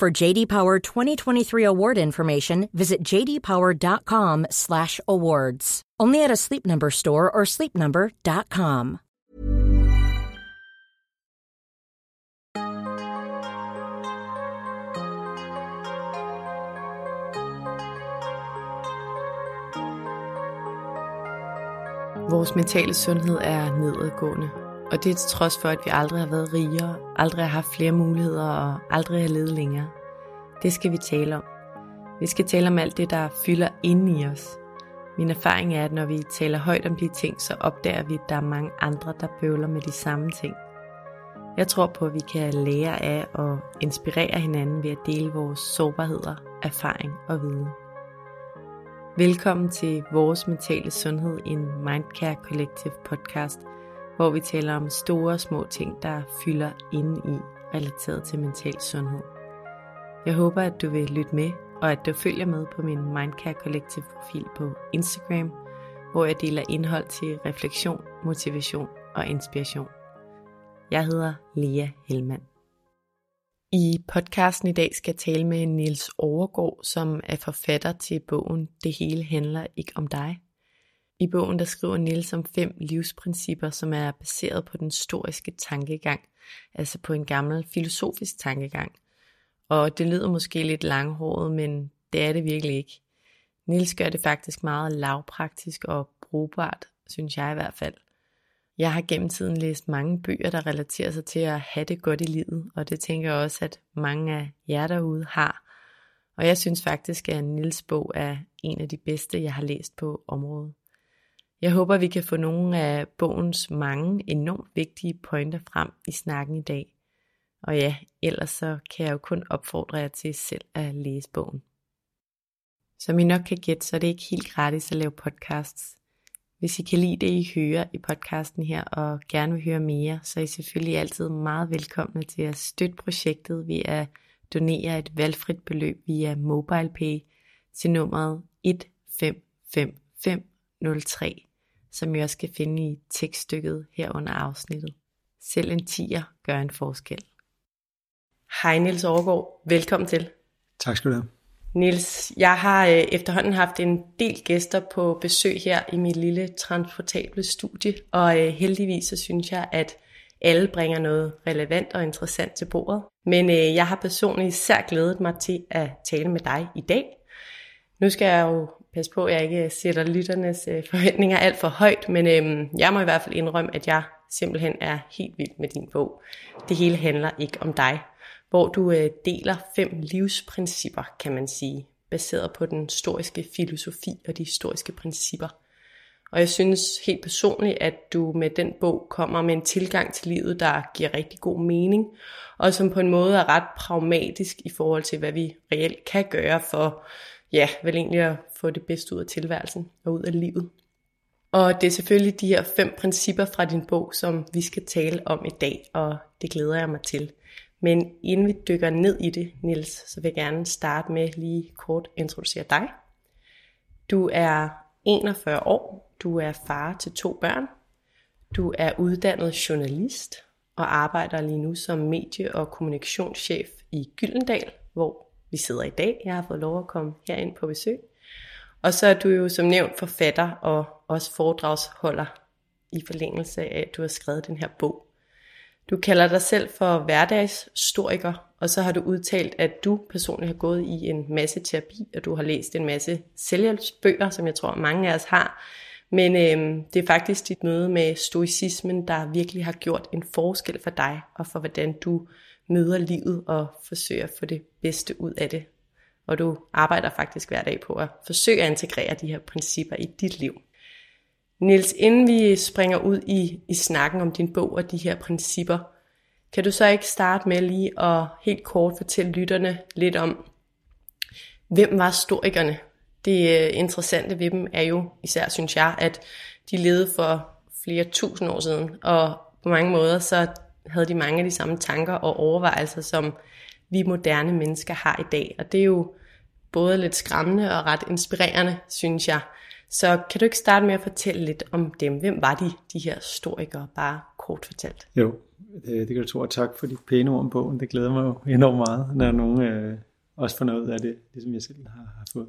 For JD Power 2023 award information, visit jdpower.com/awards. Only at a Sleep Number store or sleepnumber.com. Vores mentale sundhed er nedadgående, og det er til trods for, at vi aldrig har været rigere, aldrig har haft flere muligheder og aldrig har levet længere. Det skal vi tale om. Vi skal tale om alt det, der fylder inde i os. Min erfaring er, at når vi taler højt om de ting, så opdager vi, at der er mange andre, der bøvler med de samme ting. Jeg tror på, at vi kan lære af og inspirere hinanden ved at dele vores sårbarheder, erfaring og viden. Velkommen til Vores Mentale Sundhed, en Mindcare Collective podcast, hvor vi taler om store og små ting, der fylder inde i relateret til mental sundhed. Jeg håber, at du vil lytte med, og at du følger med på min Mindcare Collective profil på Instagram, hvor jeg deler indhold til refleksion, motivation og inspiration. Jeg hedder Lea Helmand. I podcasten i dag skal jeg tale med Niels Overgaard, som er forfatter til bogen Det hele handler ikke om dig. I bogen der skriver Niels om fem livsprincipper, som er baseret på den historiske tankegang, altså på en gammel filosofisk tankegang. Og det lyder måske lidt langhåret, men det er det virkelig ikke. Niels gør det faktisk meget lavpraktisk og brugbart, synes jeg i hvert fald. Jeg har gennem tiden læst mange bøger, der relaterer sig til at have det godt i livet, og det tænker jeg også, at mange af jer derude har. Og jeg synes faktisk, at Nils bog er en af de bedste, jeg har læst på området. Jeg håber, vi kan få nogle af bogens mange enormt vigtige pointer frem i snakken i dag. Og ja, ellers så kan jeg jo kun opfordre jer til selv at læse bogen. Som I nok kan gætte, så er det ikke helt gratis at lave podcasts. Hvis I kan lide det, I hører i podcasten her, og gerne vil høre mere, så er I selvfølgelig altid meget velkomne til at støtte projektet ved at donere et valgfrit beløb via MobilePay til nummeret 155503, som I også skal finde i tekststykket her under afsnittet. Selv en tiger gør en forskel. Hej Niels Overgaard, velkommen til. Tak skal du have. Nils, jeg har øh, efterhånden haft en del gæster på besøg her i mit lille transportable studie, og øh, heldigvis så synes jeg, at alle bringer noget relevant og interessant til bordet. Men øh, jeg har personligt især glædet mig til at tale med dig i dag. Nu skal jeg jo passe på, at jeg ikke sætter lytternes øh, forventninger alt for højt, men øh, jeg må i hvert fald indrømme, at jeg simpelthen er helt vild med din bog. Det hele handler ikke om dig hvor du øh, deler fem livsprincipper, kan man sige, baseret på den historiske filosofi og de historiske principper. Og jeg synes helt personligt, at du med den bog kommer med en tilgang til livet, der giver rigtig god mening, og som på en måde er ret pragmatisk i forhold til, hvad vi reelt kan gøre for, ja, vel egentlig at få det bedste ud af tilværelsen og ud af livet. Og det er selvfølgelig de her fem principper fra din bog, som vi skal tale om i dag, og det glæder jeg mig til. Men inden vi dykker ned i det, Nils, så vil jeg gerne starte med lige kort introducere dig. Du er 41 år, du er far til to børn, du er uddannet journalist og arbejder lige nu som medie- og kommunikationschef i Gyldendal, hvor vi sidder i dag. Jeg har fået lov at komme herind på besøg. Og så er du jo som nævnt forfatter og også foredragsholder i forlængelse af, at du har skrevet den her bog. Du kalder dig selv for hverdagshistoriker, og så har du udtalt, at du personligt har gået i en masse terapi, og du har læst en masse selvhjælpsbøger, som jeg tror mange af os har. Men øhm, det er faktisk dit møde med stoicismen, der virkelig har gjort en forskel for dig, og for hvordan du møder livet og forsøger at få det bedste ud af det. Og du arbejder faktisk hver dag på at forsøge at integrere de her principper i dit liv. Niels, inden vi springer ud i, i snakken om din bog og de her principper, Kan du så ikke starte med lige at helt kort fortælle lytterne lidt om, hvem var stoikerne? Det øh, interessante ved dem er jo, især synes jeg, at de levede for flere tusind år siden, og på mange måder så havde de mange af de samme tanker og overvejelser, som vi moderne mennesker har i dag. Og det er jo både lidt skræmmende og ret inspirerende, synes jeg. Så kan du ikke starte med at fortælle lidt om dem? Hvem var de, de her historikere, bare kort fortalt? Jo, øh, det, kan du tro, og tak for de pæne ord om bogen. Det glæder mig jo enormt meget, når nogen øh, også får noget af det, ligesom jeg selv har, har fået.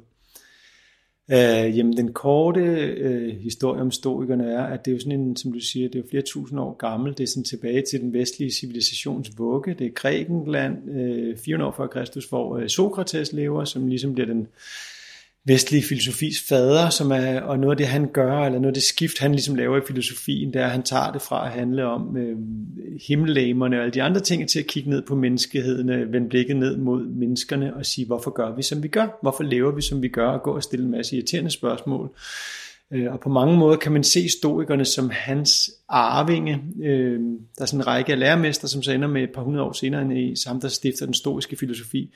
Øh, jamen den korte øh, historie om stoikerne er, at det er jo sådan en, som du siger, det er jo flere tusind år gammel. Det er sådan tilbage til den vestlige civilisations vugge. Det er Grækenland, øh, 400 år før Kristus, hvor øh, Sokrates lever, som ligesom bliver den vestlige filosofis fader, som er, og noget af det, han gør, eller noget af det skift, han ligesom laver i filosofien, det er, at han tager det fra at handle om øh, himmellæmerne og alle de andre ting, til at kigge ned på menneskeheden, øh, vende blikket ned mod menneskerne og sige, hvorfor gør vi, som vi gør? Hvorfor lever vi, som vi gør? Og gå og stille en masse irriterende spørgsmål. Øh, og på mange måder kan man se stoikerne som hans arvinge. Øh, der er sådan en række af lærermester, som så ender med et par hundrede år senere end i samt der stifter den stoiske filosofi.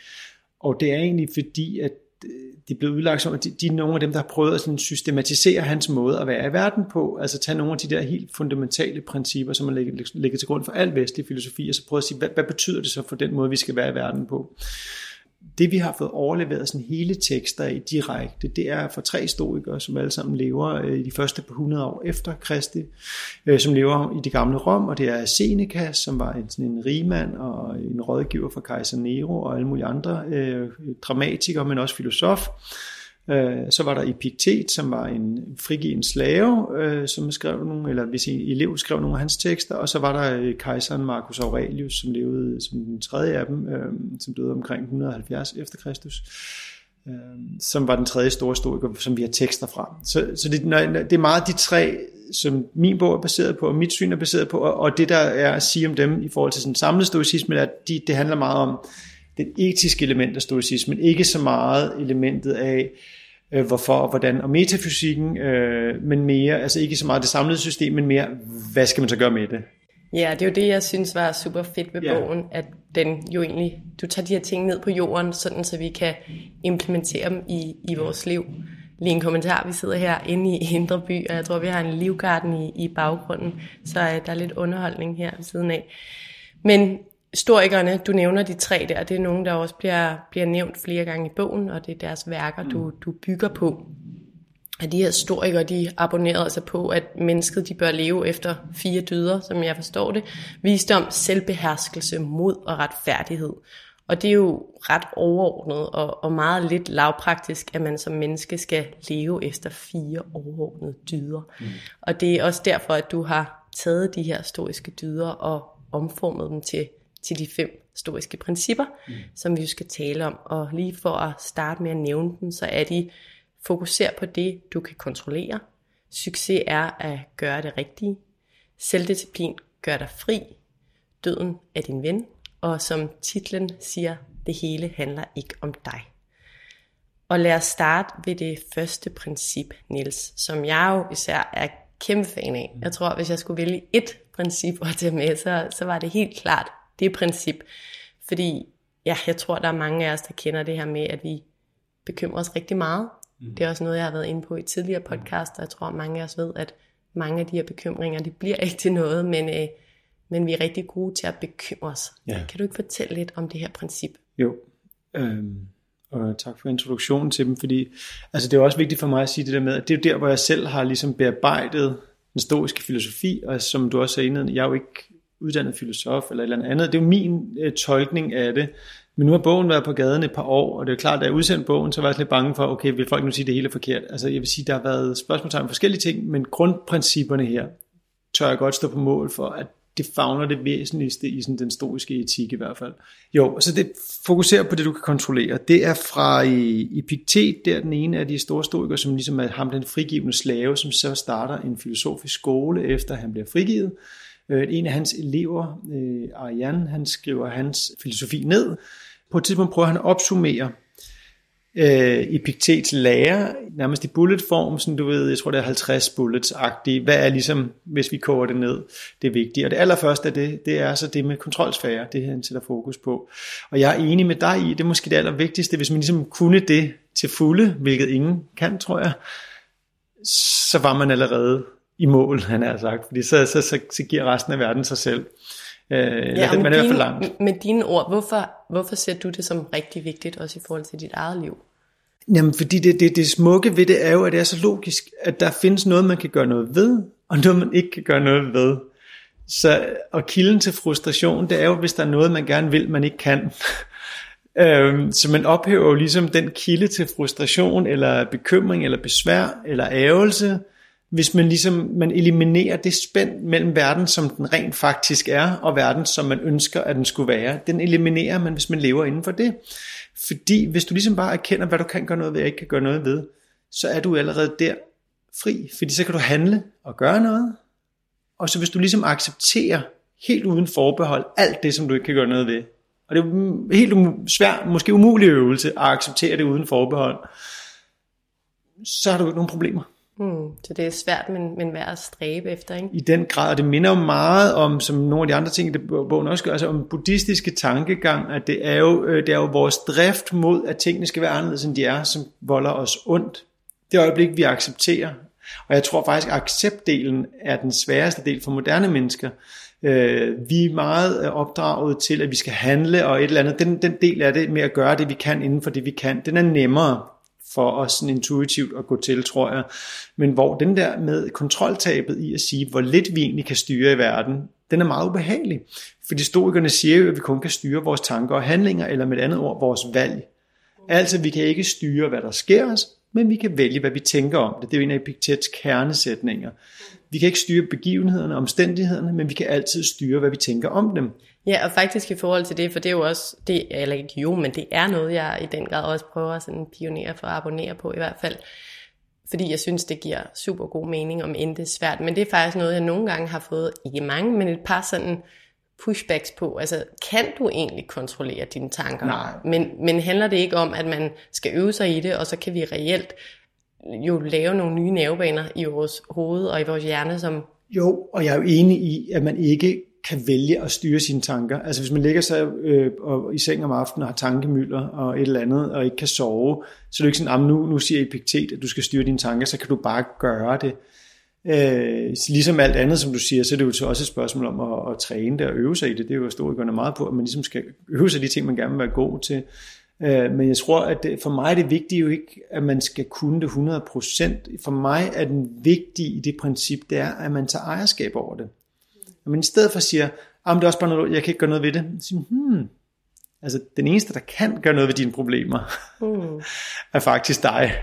Og det er egentlig fordi, at de er blevet udlagt som, at de, de er nogle af dem, der har prøvet at sådan systematisere hans måde at være i verden på, altså tage nogle af de der helt fundamentale principper, som man lægger, lægger til grund for al vestlig filosofi, og så prøve at sige, hvad, hvad betyder det så for den måde, vi skal være i verden på? Det vi har fået overleveret sådan hele tekster i direkte, det er fra tre historikere, som alle sammen lever i de første par 100 år efter Kristi, øh, som lever i det gamle Rom, og det er Seneca, som var en, sådan en rigmand og en rådgiver for kejser Nero og alle mulige andre øh, dramatikere, men også filosof. Øh, så var der Epiktet, som var en frigiven slave, øh, som skrev nogle, eller hvis en elev skrev nogle af hans tekster, og så var der øh, kejseren Marcus Aurelius, som levede som den tredje af dem, øh, som døde omkring 170 efter Kristus som var den tredje store historiker, som vi har tekster fra. Så, så det, det er meget de tre, som min bog er baseret på, og mit syn er baseret på, og det der er at sige om dem i forhold til sådan samlet stoicisme, er, at de, det handler meget om det etiske element af stoicismen, ikke så meget elementet af, øh, hvorfor og hvordan, og metafysikken, øh, men mere, altså ikke så meget det samlede system, men mere, hvad skal man så gøre med det? Ja, det er jo det, jeg synes var super fedt ved ja. bogen, at den jo egentlig, du tager de her ting ned på jorden, sådan så vi kan implementere dem i, i vores liv. Lige en kommentar, vi sidder her inde i Indre By, og jeg tror, vi har en livgarden i, i baggrunden, så uh, der er lidt underholdning her ved siden af. Men historikerne, du nævner de tre der, det er nogen, der også bliver, bliver nævnt flere gange i bogen, og det er deres værker, du, mm. du bygger på. At de her historikere, de abonnerede altså på, at mennesket de bør leve efter fire dyder, som jeg forstår det. Visdom, selvbeherskelse, mod og retfærdighed. Og det er jo ret overordnet og, og meget lidt lavpraktisk, at man som menneske skal leve efter fire overordnede dyder. Mm. Og det er også derfor, at du har taget de her historiske dyder og omformet dem til til de fem historiske principper, mm. som vi jo skal tale om. Og lige for at starte med at nævne dem, så er de fokuser på det, du kan kontrollere. Succes er at gøre det rigtige. Selvdisciplin gør dig fri. Døden er din ven. Og som titlen siger, det hele handler ikke om dig. Og lad os starte ved det første princip, Nils, som jeg jo især er kæmpe fan af. Jeg tror, hvis jeg skulle vælge et princip at tage med, så, så var det helt klart det princip. Fordi ja, jeg tror, der er mange af os, der kender det her med, at vi bekymrer os rigtig meget. Mm. Det er også noget, jeg har været inde på i tidligere podcast, og jeg tror, mange af os ved, at mange af de her bekymringer, de bliver ikke til noget, men, øh, men vi er rigtig gode til at bekymre os. Ja. Kan du ikke fortælle lidt om det her princip? Jo, øhm, og tak for introduktionen til dem, fordi altså, det er også vigtigt for mig at sige det der med, at det er jo der, hvor jeg selv har ligesom bearbejdet den stoiske filosofi, og som du også inden, jeg er jo ikke uddannet filosof eller et eller andet. Det er jo min øh, tolkning af det. Men nu har bogen været på gaden et par år, og det er klart, da jeg udsendte bogen, så var jeg lidt bange for, okay, vil folk nu sige det hele forkert? Altså jeg vil sige, der har været spørgsmål om forskellige ting, men grundprincipperne her, tør jeg godt stå på mål for, at det fagner det væsentligste i sådan den stoiske etik i hvert fald. Jo, så det fokuserer på det, du kan kontrollere. Det er fra øh, Epiktet, der den ene af de store stoikere, som ligesom er ham den frigivende slave, som så starter en filosofisk skole, efter han bliver frigivet. Øh, en af hans elever, øh, Ariane, han skriver hans filosofi ned. På et tidspunkt prøver han at opsummere øh, Epiktets lære, nærmest i bulletform, sådan du ved, jeg tror det er 50 bullets-agtige. Hvad er ligesom, hvis vi koger det ned, det vigtige. Og det allerførste af det, det er så det med kontrolsfære, det han sætter fokus på. Og jeg er enig med dig i, det er måske det allervigtigste, hvis man ligesom kunne det til fulde, hvilket ingen kan, tror jeg, så var man allerede i mål, han har sagt, fordi så, så, så, så giver resten af verden sig selv. Øh, ja, det, man er dine, i hvert fald langt. Med dine ord, hvorfor, hvorfor ser du det som rigtig vigtigt, også i forhold til dit eget liv? Jamen, fordi det, det, det smukke ved det er jo, at det er så logisk, at der findes noget, man kan gøre noget ved, og noget, man ikke kan gøre noget ved. Så, og kilden til frustration, det er jo, hvis der er noget, man gerne vil, man ikke kan. øhm, så man ophæver jo ligesom den kilde til frustration, eller bekymring, eller besvær, eller ævelse, hvis man ligesom man eliminerer det spænd mellem verden, som den rent faktisk er, og verden, som man ønsker, at den skulle være. Den eliminerer man, hvis man lever inden for det. Fordi hvis du ligesom bare erkender, hvad du kan gøre noget ved, og ikke kan gøre noget ved, så er du allerede der fri. Fordi så kan du handle og gøre noget. Og så hvis du ligesom accepterer helt uden forbehold alt det, som du ikke kan gøre noget ved. Og det er helt um- svært, måske umulig øvelse at acceptere det uden forbehold. Så har du ikke nogen problemer. Mm, så det er svært, men, men værd at stræbe efter, ikke? I den grad, og det minder jo meget om, som nogle af de andre ting, det bogen også gør, altså om buddhistiske tankegang, at det er, jo, øh, det er jo vores drift mod, at tingene skal være anderledes, end de er, som volder os ondt. Det øjeblik, vi accepterer. Og jeg tror faktisk, at acceptdelen er den sværeste del for moderne mennesker. Øh, vi er meget opdraget til, at vi skal handle, og et eller andet. Den, den del af det med at gøre det, vi kan inden for det, vi kan, den er nemmere for os sådan intuitivt at gå til, tror jeg. Men hvor den der med kontroltabet i at sige, hvor lidt vi egentlig kan styre i verden, den er meget ubehagelig. Fordi historikerne siger jo, at vi kun kan styre vores tanker og handlinger, eller med et andet ord, vores valg. Altså, vi kan ikke styre, hvad der sker os, men vi kan vælge, hvad vi tænker om det. Det er jo en af Epiktets kernesætninger. Vi kan ikke styre begivenhederne og omstændighederne, men vi kan altid styre, hvad vi tænker om dem. Ja, og faktisk i forhold til det, for det er jo også, det, eller ikke jo, men det er noget, jeg i den grad også prøver at sådan pionere for at abonnere på i hvert fald. Fordi jeg synes, det giver super god mening, om end det er svært. Men det er faktisk noget, jeg nogle gange har fået, ikke mange, men et par sådan pushbacks på. Altså, kan du egentlig kontrollere dine tanker? Nej. Men, men handler det ikke om, at man skal øve sig i det, og så kan vi reelt jo lave nogle nye nervebaner i vores hoved og i vores hjerne, som... Jo, og jeg er jo enig i, at man ikke kan vælge at styre sine tanker. Altså hvis man ligger sig øh, og i seng om aftenen og har tankemylder og et eller andet, og ikke kan sove, så er det ikke sådan, at nu, nu siger Epiktet, at du skal styre dine tanker, så kan du bare gøre det. Øh, ligesom alt andet, som du siger, så er det jo så også et spørgsmål om at, at træne det og øve sig i det. Det er jo historikerne meget på, at man ligesom skal øve sig de ting, man gerne vil være god til. Øh, men jeg tror, at det, for mig er det vigtige jo ikke, at man skal kunne det 100%. For mig er den vigtige i det princip, det er, at man tager ejerskab over det. Men i stedet for siger, ah, det er også bare noget, jeg kan ikke gøre noget ved det. Så siger, hmm, altså den eneste, der kan gøre noget ved dine problemer, mm. er faktisk dig.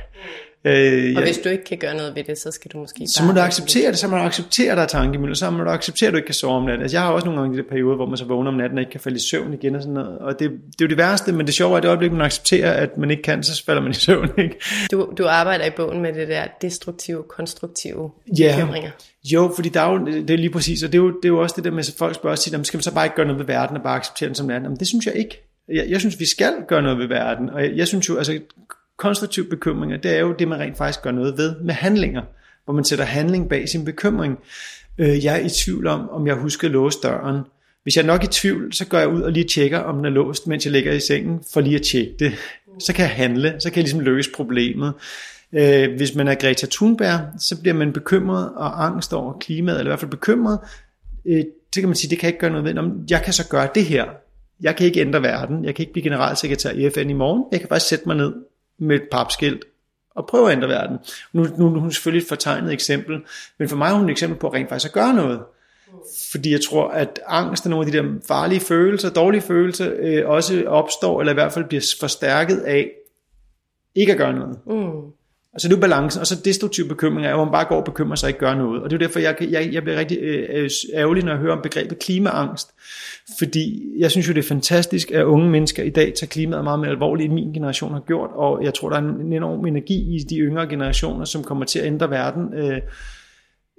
Øh, og hvis du ikke kan gøre noget ved det, så skal du måske Så må du acceptere det, så må du acceptere, at der er tankemøller, så må du acceptere, at du ikke kan sove om natten. Altså, jeg har også nogle gange i de der perioder, hvor man så vågner om natten og ikke kan falde i søvn igen og sådan noget. Og det, det er jo det værste, men det sjove er, at det øjeblik, man accepterer, at man ikke kan, så falder man i søvn. Ikke? Du, du arbejder i bogen med det der destruktive, konstruktive ja, bekymringer. Jo, fordi der er jo, det er lige præcis, og det er jo, det er jo også det der med, at folk spørger sig, skal man så bare ikke gøre noget ved verden og bare acceptere den som den er? Men det synes jeg ikke. Jeg, jeg synes, vi skal gøre noget ved verden, og jeg, jeg synes jo, altså konstruktive bekymringer, det er jo det, man rent faktisk gør noget ved med handlinger, hvor man sætter handling bag sin bekymring. Øh, jeg er i tvivl om, om jeg husker at låse døren. Hvis jeg er nok i tvivl, så går jeg ud og lige tjekker, om den er låst, mens jeg ligger i sengen, for lige at tjekke det. Så kan jeg handle, så kan jeg ligesom løse problemet. Øh, hvis man er Greta Thunberg, så bliver man bekymret og angst over klimaet, eller i hvert fald bekymret. Øh, så kan man sige, det kan jeg ikke gøre noget ved. Jeg kan så gøre det her. Jeg kan ikke ændre verden. Jeg kan ikke blive generalsekretær i FN i morgen. Jeg kan bare sætte mig ned med et papskilt og prøve at ændre verden. Nu, nu, nu er hun selvfølgelig et fortegnet eksempel, men for mig er hun et eksempel på at rent faktisk at gøre noget. Fordi jeg tror, at angst er nogle af de der farlige følelser, dårlige følelser, øh, også opstår, eller i hvert fald bliver forstærket af ikke at gøre noget. Mm. Altså det er balancen, og så destruktive bekymringer er, hvor man bare går og bekymrer sig og ikke gør noget. Og det er derfor, jeg, jeg, jeg bliver rigtig øh, øh, ærgerlig, når jeg hører om begrebet klimaangst. Fordi jeg synes jo, det er fantastisk, at unge mennesker i dag tager klimaet meget mere alvorligt, end min generation har gjort. Og jeg tror, der er en enorm energi i de yngre generationer, som kommer til at ændre verden. Øh,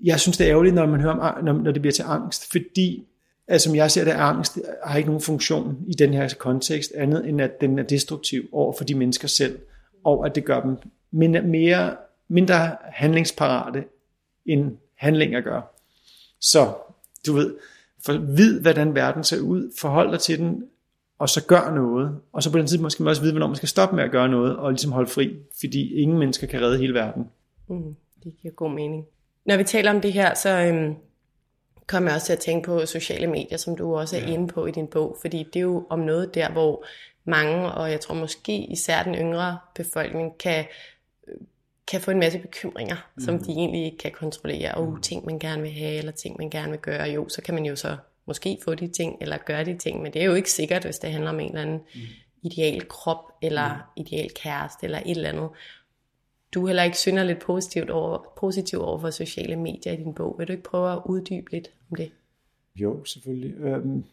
jeg synes, det er ærgerligt, når man hører om, når, når det bliver til angst, fordi Altså, som jeg ser det, angst øh, har ikke nogen funktion i den her kontekst, andet end at den er destruktiv over for de mennesker selv og at det gør dem mindre, mere, mindre handlingsparate, end handlinger gør. Så du ved, for vid, hvordan verden ser ud, forhold dig til den, og så gør noget. Og så på den tid måske man også vide, hvornår man skal stoppe med at gøre noget, og ligesom holde fri, fordi ingen mennesker kan redde hele verden. Mm, det giver god mening. Når vi taler om det her, så øhm, kommer jeg også til at tænke på sociale medier, som du også er ja. inde på i din bog, fordi det er jo om noget der, hvor mange, og jeg tror måske især den yngre befolkning, kan, kan få en masse bekymringer, mm. som de egentlig ikke kan kontrollere, og uh, ting man gerne vil have, eller ting man gerne vil gøre, jo, så kan man jo så måske få de ting, eller gøre de ting, men det er jo ikke sikkert, hvis det handler om en eller anden mm. ideal krop, eller mm. ideal kæreste, eller et eller andet. Du er heller ikke synderligt positivt over, positiv over for sociale medier i din bog. Vil du ikke prøve at uddybe lidt om det? Jo, selvfølgelig. Øhm,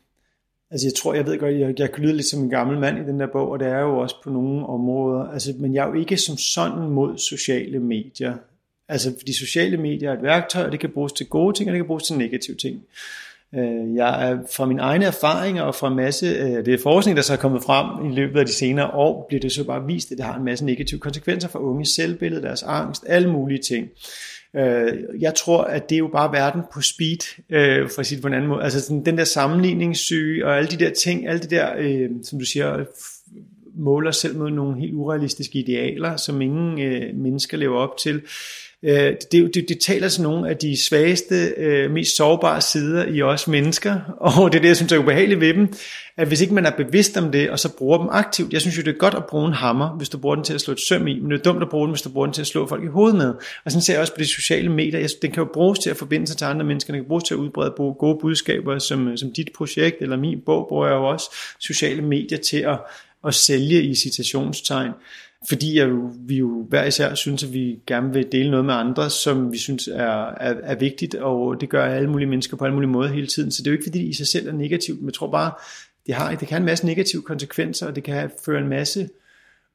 altså jeg tror, jeg ved godt, jeg, jeg kan lyde lidt som en gammel mand i den der bog, og det er jo også på nogle områder. Altså, men jeg er jo ikke som sådan mod sociale medier. Altså, fordi sociale medier er et værktøj, og det kan bruges til gode ting, og det kan bruges til negative ting. Øh, jeg er fra mine egne erfaringer og fra en masse, øh, det er forskning, der så er kommet frem i løbet af de senere år, bliver det så bare vist, at det har en masse negative konsekvenser for unge selvbillede, deres angst, alle mulige ting. Øh, jeg tror, at det er jo bare verden på speed, øh, for at sige det på en anden måde. Altså den der sammenligningssyge og alle de der ting, alle de der, øh, som du siger, måler selv mod nogle helt urealistiske idealer, som ingen øh, mennesker lever op til Øh, det, det, det taler til nogle af de svageste, øh, mest sårbare sider i os mennesker, og det er det, jeg synes er ubehageligt ved dem, at hvis ikke man er bevidst om det, og så bruger dem aktivt, jeg synes jo, det er godt at bruge en hammer, hvis du bruger den til at slå et søm i, men det er dumt at bruge den, hvis du bruger den til at slå folk i hovedet med. Og sådan ser jeg også på de sociale medier, jeg, den kan jo bruges til at forbinde sig til andre mennesker, den kan bruges til at udbrede gode budskaber, som, som dit projekt, eller min bog, bruger jeg jo også sociale medier til at, at sælge i citationstegn fordi jeg, vi jo hver især synes, at vi gerne vil dele noget med andre, som vi synes er, er, er vigtigt, og det gør alle mulige mennesker på alle mulige måder hele tiden. Så det er jo ikke fordi, det i sig selv er negativt, men jeg tror bare, det, har, det kan have en masse negative konsekvenser, og det kan føre en masse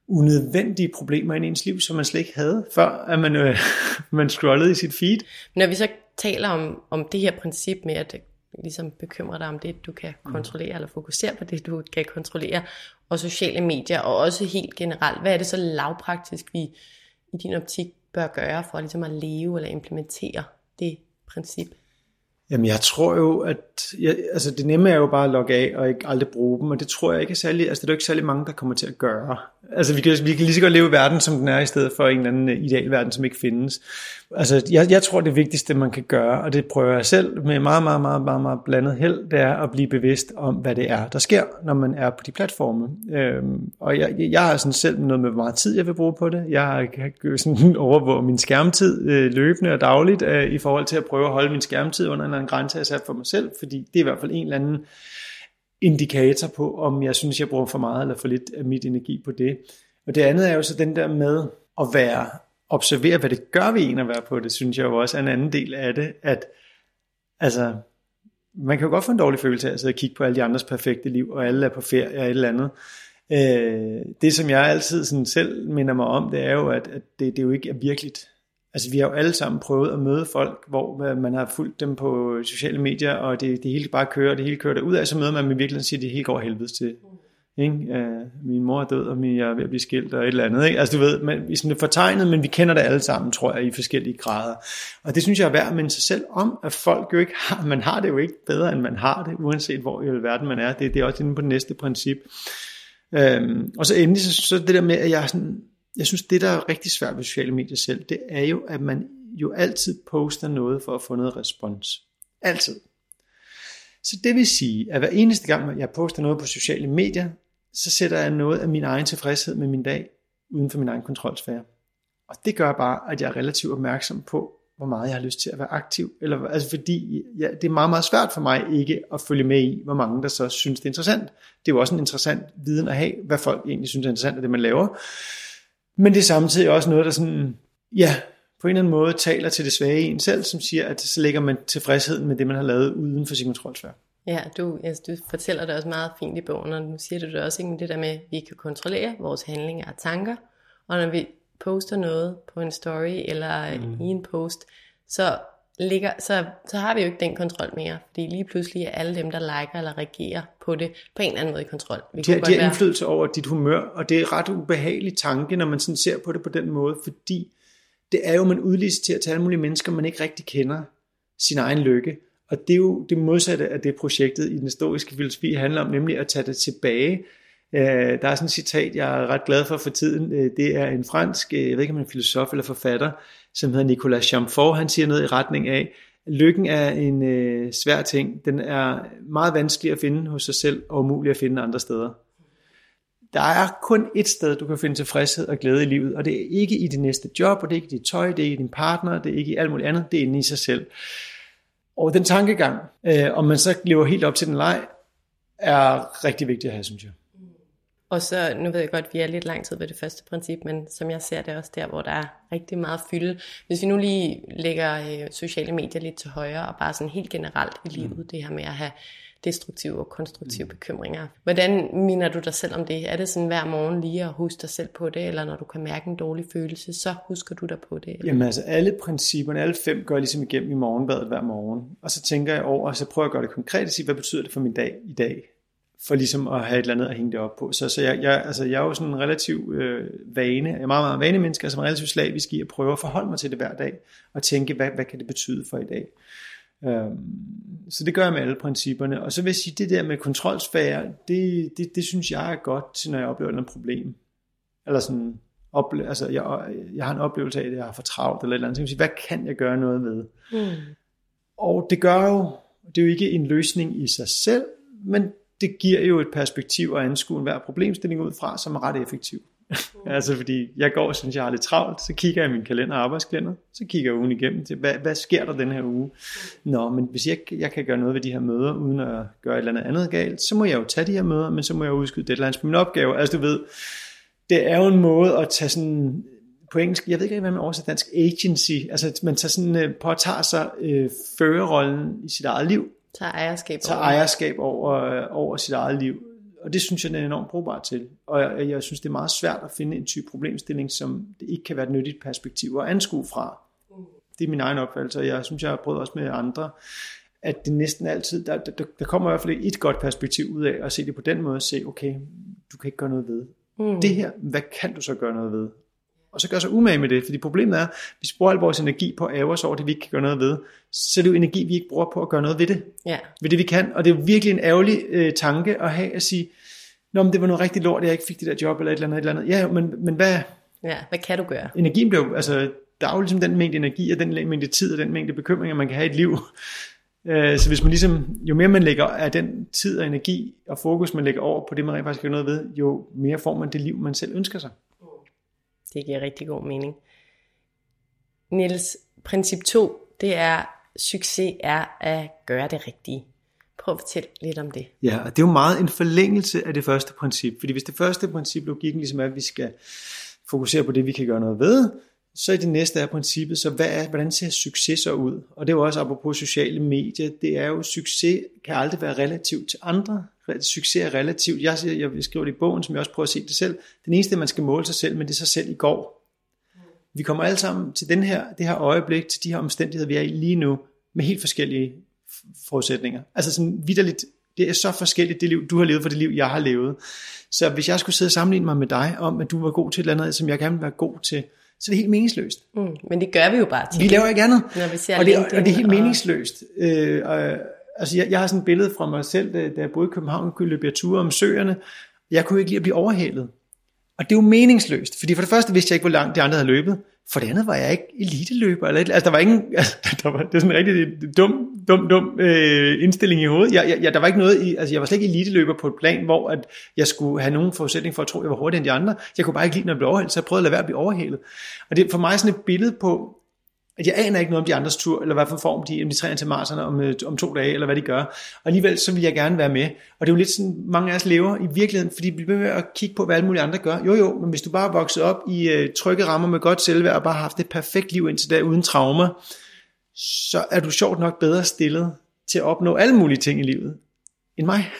unødvendige problemer ind i ens liv, som man slet ikke havde, før at man, øh, man scrollede i sit feed. Når vi så taler om, om det her princip med, at ligesom bekymre dig om det, du kan mm. kontrollere, eller fokusere på det, du kan kontrollere, og sociale medier, og også helt generelt. Hvad er det så lavpraktisk, vi i din optik bør gøre for ligesom at leve eller implementere det princip? Jamen jeg tror jo, at jeg, altså det nemme er jo bare at logge af og ikke aldrig bruge dem, og det tror jeg ikke er særlig, altså det er jo ikke særlig mange, der kommer til at gøre. Altså vi kan, vi kan lige så godt leve i verden, som den er, i stedet for en eller anden idealverden, som ikke findes. Altså jeg, jeg tror, det vigtigste, man kan gøre, og det prøver jeg selv med meget, meget, meget, meget, meget blandet held, det er at blive bevidst om, hvad det er, der sker, når man er på de platforme. Øhm, og jeg, jeg har sådan selv noget med, hvor meget tid jeg vil bruge på det. Jeg kan sådan overvåge min skærmtid øh, løbende og dagligt, øh, i forhold til at prøve at holde min skærmtid under en eller anden grænse, jeg sat for mig selv, fordi det er i hvert fald en eller anden indikator på, om jeg synes, jeg bruger for meget eller for lidt af mit energi på det. Og det andet er jo så den der med at være, observere, hvad det gør ved en at være på det, synes jeg jo også er en anden del af det, at altså, man kan jo godt få en dårlig følelse af at sidde og kigge på alle de andres perfekte liv, og alle er på ferie og et eller andet. Øh, det som jeg altid sådan selv minder mig om, det er jo, at, at det, det jo ikke er virkeligt. Altså vi har jo alle sammen prøvet at møde folk, hvor øh, man har fulgt dem på sociale medier, og det, det hele bare kører, og det hele kører ud af, så møder man dem i virkeligheden siger, at det hele går helvedes til. Mm. Ikke? Øh, min mor er død, og jeg er ved at blive skilt, og et eller andet. Ikke? Altså du ved, man, vi er sådan fortegnet, men vi kender det alle sammen, tror jeg, i forskellige grader. Og det synes jeg er værd at minde sig selv om, at folk jo ikke har, man har det jo ikke bedre, end man har det, uanset hvor i verden man er. Det, det er også inde på det næste princip. Øhm, og så endelig, så, så det der med, at jeg sådan, jeg synes, det der er rigtig svært ved sociale medier selv, det er jo, at man jo altid poster noget for at få noget respons. Altid. Så det vil sige, at hver eneste gang, jeg poster noget på sociale medier, så sætter jeg noget af min egen tilfredshed med min dag uden for min egen kontrolsfære. Og det gør bare, at jeg er relativt opmærksom på, hvor meget jeg har lyst til at være aktiv. Eller, altså fordi ja, det er meget, meget svært for mig ikke at følge med i, hvor mange der så synes, det er interessant. Det er jo også en interessant viden at have, hvad folk egentlig synes er interessant af det, man laver. Men det er samtidig også noget, der sådan, ja, på en eller anden måde taler til det svage i en selv, som siger, at så lægger man tilfredsheden med det, man har lavet uden for sin kontrolsfære. Ja, du, altså, du fortæller det også meget fint i bogen, og nu siger du det også, ikke, det der med, at vi kan kontrollere vores handlinger og tanker, og når vi poster noget på en story eller mm. i en post, så ligger, så, så har vi jo ikke den kontrol mere, fordi lige pludselig er alle dem, der liker eller reagerer på det, på en eller anden måde i kontrol. Vi de, har, de har indflydelse over dit humør, og det er ret ubehagelig tanke, når man sådan ser på det på den måde, fordi det er jo, man udliciterer til alle mulige mennesker, man ikke rigtig kender sin egen lykke. Og det er jo det modsatte af det projektet i den historiske filosofi handler om, nemlig at tage det tilbage. Øh, der er sådan et citat, jeg er ret glad for for tiden. Øh, det er en fransk, øh, jeg ved ikke om han er filosof eller forfatter, som hedder Nicolas Chamfort. Han siger noget i retning af, lykken er en øh, svær ting. Den er meget vanskelig at finde hos sig selv, og umulig at finde andre steder. Der er kun et sted, du kan finde tilfredshed og glæde i livet, og det er ikke i det næste job, og det er ikke i dit tøj, det er ikke i din partner, det er ikke i alt muligt andet, det er inde i sig selv. Og den tankegang, øh, om man så lever helt op til den leg, er rigtig vigtigt at have, synes jeg. Og så, nu ved jeg godt, at vi er lidt lang tid ved det første princip, men som jeg ser det også der, hvor der er rigtig meget fylde. Hvis vi nu lige lægger øh, sociale medier lidt til højre, og bare sådan helt generelt i livet, mm. det her med at have destruktive og konstruktive mm. bekymringer. Hvordan minder du dig selv om det? Er det sådan hver morgen lige at huske dig selv på det, eller når du kan mærke en dårlig følelse, så husker du dig på det? Eller? Jamen altså alle principperne, alle fem gør jeg ligesom igennem i morgenbadet hver morgen. Og så tænker jeg over, og så prøver jeg at gøre det konkret og sige, hvad betyder det for min dag i dag? For ligesom at have et eller andet at hænge det op på. Så, så jeg, jeg, altså, jeg er jo sådan en relativ øh, vane, jeg er meget, meget vane mennesker, som er relativt slavisk i at prøve at forholde mig til det hver dag, og tænke, hvad, hvad kan det betyde for i dag? Øhm, så det gør jeg med alle principperne. Og så vil jeg sige, det der med kontrolsfære, det, det, det synes jeg er godt til, når jeg oplever et problem. Eller sådan, ople- altså jeg, jeg har en oplevelse af, at jeg har for travlt, eller et eller andet. Så jeg sige, hvad kan jeg gøre noget ved? Mm. Og det gør jo, det er jo ikke en løsning i sig selv, men det giver jo et perspektiv at anskue hver problemstilling ud fra, som er ret effektiv. Mm. altså fordi jeg går og synes, jeg har lidt travlt, så kigger jeg i min kalender, arbejdskalender, så kigger jeg ugen igennem til, hvad, hvad sker der den her uge? Nå, men hvis jeg, jeg kan gøre noget ved de her møder, uden at gøre et eller andet andet galt, så må jeg jo tage de her møder, men så må jeg udskyde deadlines på min opgave. Altså du ved, det er jo en måde at tage sådan, på engelsk, jeg ved ikke, hvad man oversætter dansk, agency, altså man tager sådan, øh, påtager sig øh, førerrollen i sit eget liv, Tager ejerskab tager over. ejerskab over, over sit eget liv. Og det synes jeg, den er enormt brugbar til. Og jeg, jeg synes, det er meget svært at finde en type problemstilling, som det ikke kan være et nyttigt perspektiv at anskue fra. Det er min egen opfattelse, og jeg synes, jeg har prøvet også med andre, at det næsten altid, der, der, der kommer i hvert fald et godt perspektiv ud af at se det på den måde, og se, okay, du kan ikke gøre noget ved. Mm. Det her, hvad kan du så gøre noget ved? Og så gør sig umage med det, fordi problemet er, hvis vi bruger al vores energi på at os over det, vi ikke kan gøre noget ved, så er det jo energi, vi ikke bruger på at gøre noget ved det. Ja. Ved det, vi kan. Og det er virkelig en ærgerlig øh, tanke at have at sige, Nå, men det var noget rigtig lort, jeg ikke fik det der job, eller et eller andet, et eller andet. Ja, men, men hvad... Ja, hvad kan du gøre? Energien bliver altså, der er jo ligesom den mængde energi, og den mængde tid, og den mængde bekymringer, man kan have i et liv. Øh, så hvis man ligesom, jo mere man lægger af den tid og energi og fokus, man lægger over på det, man rent faktisk gør noget ved, jo mere får man det liv, man selv ønsker sig. Det giver rigtig god mening. Niels, princip 2, det er, succes er at gøre det rigtige. Prøv at fortælle lidt om det. Ja, og det er jo meget en forlængelse af det første princip. Fordi hvis det første princip, logikken ligesom er, at vi skal fokusere på det, vi kan gøre noget ved, så i det næste er princippet, så hvad er, hvordan ser succes så ud? Og det er jo også apropos sociale medier, det er jo, succes kan aldrig være relativt til andre. Succes er relativt. Jeg, jeg skriver det i bogen, som jeg også prøver at se det selv. Den eneste, man skal måle sig selv, men det er sig selv i går. Vi kommer alle sammen til den her, det her øjeblik, til de her omstændigheder, vi er i lige nu, med helt forskellige forudsætninger. Altså sådan vidderligt, det er så forskelligt det liv, du har levet for det liv, jeg har levet. Så hvis jeg skulle sidde og sammenligne mig med dig om, at du var god til et eller andet, som jeg gerne vil være god til, så er det helt meningsløst. Mm, men det gør vi jo bare til. Vi laver ikke andet. Når vi ser og, det, og det er helt og... meningsløst. Øh, og, altså jeg, jeg har sådan et billede fra mig selv, da, da jeg boede i København, kunne løbe ture om søerne. Jeg kunne ikke lide at blive overhalet. Og det er jo meningsløst, fordi for det første vidste jeg ikke, hvor langt de andre havde løbet. For det andet var jeg ikke eliteløber. Eller, altså, der var ingen, altså, der var, det er sådan en rigtig dum, dum, dum øh, indstilling i hovedet. Jeg, jeg, der var ikke noget i, altså, jeg var slet ikke eliteløber på et plan, hvor at jeg skulle have nogen forudsætning for at tro, at jeg var hurtigere end de andre. Jeg kunne bare ikke lide, når jeg blev overhældt, så jeg prøvede at lade være at blive overhældet. Og det er for mig sådan et billede på, at jeg aner ikke noget om de andres tur, eller hvad for form de, om de træner til Marserne om, øh, om to dage, eller hvad de gør. Og alligevel så vil jeg gerne være med. Og det er jo lidt sådan, mange af os lever i virkeligheden, fordi vi bliver ved at kigge på, hvad alle mulige andre gør. Jo jo, men hvis du bare er vokset op i uh, trygge rammer med godt selvværd, og bare har haft et perfekt liv indtil da, uden traumer, så er du sjovt nok bedre stillet til at opnå alle mulige ting i livet, end mig.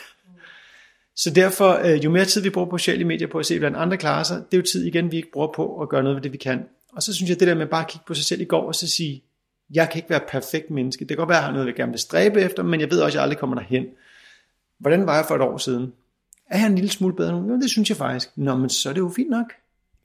Så derfor, øh, jo mere tid vi bruger på sociale medier på at se, hvordan andre klarer sig, det er jo tid igen, vi ikke bruger på at gøre noget ved det, vi kan. Og så synes jeg, det der med bare at kigge på sig selv i går, og så sige, Jeg kan ikke være perfekt menneske. Det kan godt være, at jeg har noget, jeg gerne vil stræbe efter, men jeg ved også, at jeg aldrig kommer derhen. Hvordan var jeg for et år siden? Er jeg en lille smule bedre nu? Jo, det synes jeg faktisk. Nå, men så er det jo fint nok.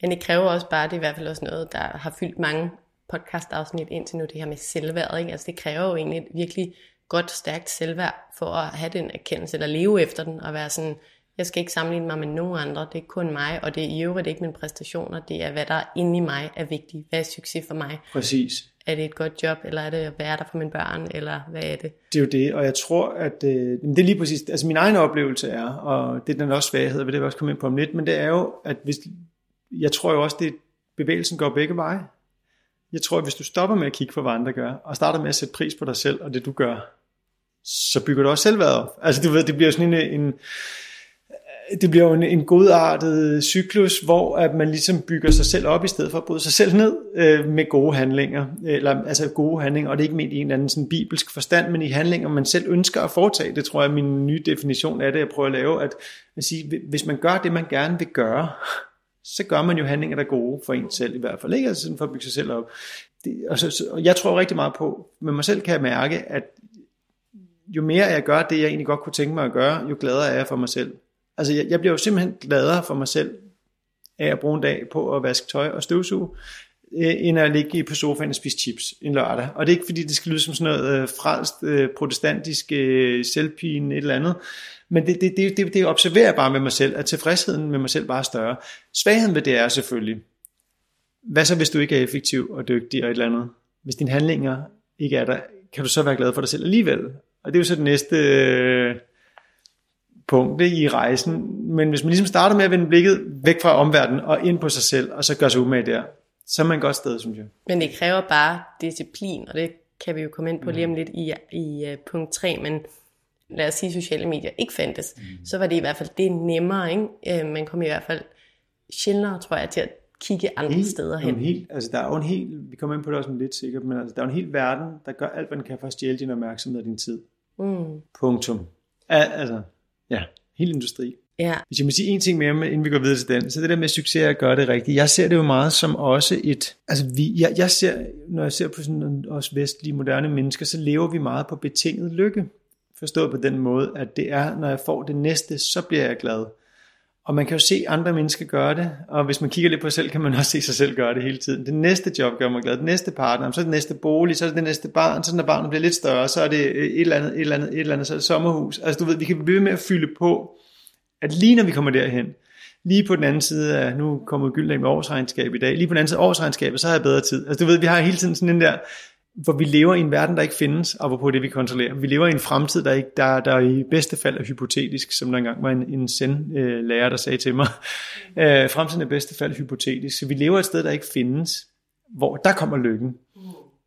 Men det kræver også bare, det er i hvert fald også noget, der har fyldt mange podcast-afsnit indtil nu, det her med selvværd. Ikke? Altså det kræver jo egentlig et virkelig godt, stærkt selvværd for at have den erkendelse, eller leve efter den, og være sådan, jeg skal ikke sammenligne mig med nogen andre, det er kun mig, og det er i øvrigt ikke mine præstationer, det er, hvad der inde i mig er vigtigt. Hvad er succes for mig? Præcis. Er det et godt job, eller er det at være der for mine børn, eller hvad er det? Det er jo det, og jeg tror, at øh, det er lige præcis, altså min egen oplevelse er, og det er den også svaghed, vil det også komme ind på om lidt, men det er jo, at hvis, jeg tror jo også, det bevægelsen går begge veje. Jeg tror, at hvis du stopper med at kigge på, hvad andre gør, og starter med at sætte pris på dig selv og det du gør, så bygger du også selvværd op. Altså du ved, det bliver sådan en, en det bliver jo en, en godartet cyklus, hvor at man ligesom bygger sig selv op, i stedet for at bryde sig selv ned øh, med gode handlinger. Eller, altså gode handlinger, og det er ikke ment i en eller anden sådan bibelsk forstand, men i handlinger, man selv ønsker at foretage. Det tror jeg er min nye definition af det, jeg prøver at lave. At, at sige, hvis man gør det, man gerne vil gøre, så gør man jo handlinger, der er gode for en selv i hvert fald. Ikke? Altså sådan for at bygge sig selv op. Det, og, så, og jeg tror rigtig meget på, med mig selv kan jeg mærke, at jo mere jeg gør det, jeg egentlig godt kunne tænke mig at gøre, jo gladere er jeg for mig selv. Altså jeg, jeg bliver jo simpelthen gladere for mig selv af at bruge en dag på at vaske tøj og støvsuge, øh, end at ligge på sofaen og spise chips en lørdag. Og det er ikke fordi, det skal lyde som sådan noget øh, frelst, øh, protestantisk øh, selvpine, et eller andet. Men det, det, det, det, det observerer jeg bare med mig selv, at tilfredsheden med mig selv bare er større. Svagheden ved det er selvfølgelig, hvad så hvis du ikke er effektiv og dygtig og et eller andet? Hvis dine handlinger ikke er der, kan du så være glad for dig selv alligevel? Og det er jo så det næste øh, punkt i rejsen. Men hvis man ligesom starter med at vende blikket væk fra omverdenen og ind på sig selv, og så gør sig umage der, så er man et godt sted, synes jeg. Men det kræver bare disciplin, og det kan vi jo komme ind på mm. lige om lidt i, i uh, punkt 3, men lad os sige, at sociale medier ikke fandtes, mm. så var det i hvert fald det nemmere. Ikke? Uh, man kom i hvert fald sjældnere, tror jeg, til at kigge andre helt, steder hen. Helt, altså der er jo en helt, vi kommer ind på det også lidt sikkert, men altså, der er en hel verden, der gør alt, hvad den kan for at stjæle din opmærksomhed og din tid. Mm. Punktum. Al, altså, ja, helt industri. Ja. Hvis jeg må sige en ting mere, inden vi går videre til den, så det der med succes at gøre det rigtigt. Jeg ser det jo meget som også et, altså vi, jeg, jeg ser, når jeg ser på sådan os vestlige moderne mennesker, så lever vi meget på betinget lykke. Forstået på den måde, at det er, når jeg får det næste, så bliver jeg glad. Og man kan jo se andre mennesker gøre det, og hvis man kigger lidt på sig selv, kan man også se sig selv gøre det hele tiden. Det næste job gør mig glad, det næste partner, så er det næste bolig, så er det det næste barn, så når barnet bliver lidt større, så er det øh, et eller andet, et eller andet, et eller andet, så er det sommerhus. Altså du ved, vi kan blive med at fylde på, at lige når vi kommer derhen, lige på den anden side af, nu kommer Gyldendal med årsregnskab i dag, lige på den anden side af årsregnskabet, så har jeg bedre tid. Altså du ved, vi har hele tiden sådan den der, hvor vi lever i en verden, der ikke findes, og på det vi kontrollerer. Vi lever i en fremtid, der, ikke, der, der i bedste fald er hypotetisk, som der engang var en, en send-lærer, der sagde til mig. Øh, fremtiden er i bedste fald hypotetisk. Så vi lever et sted, der ikke findes, hvor der kommer lykken.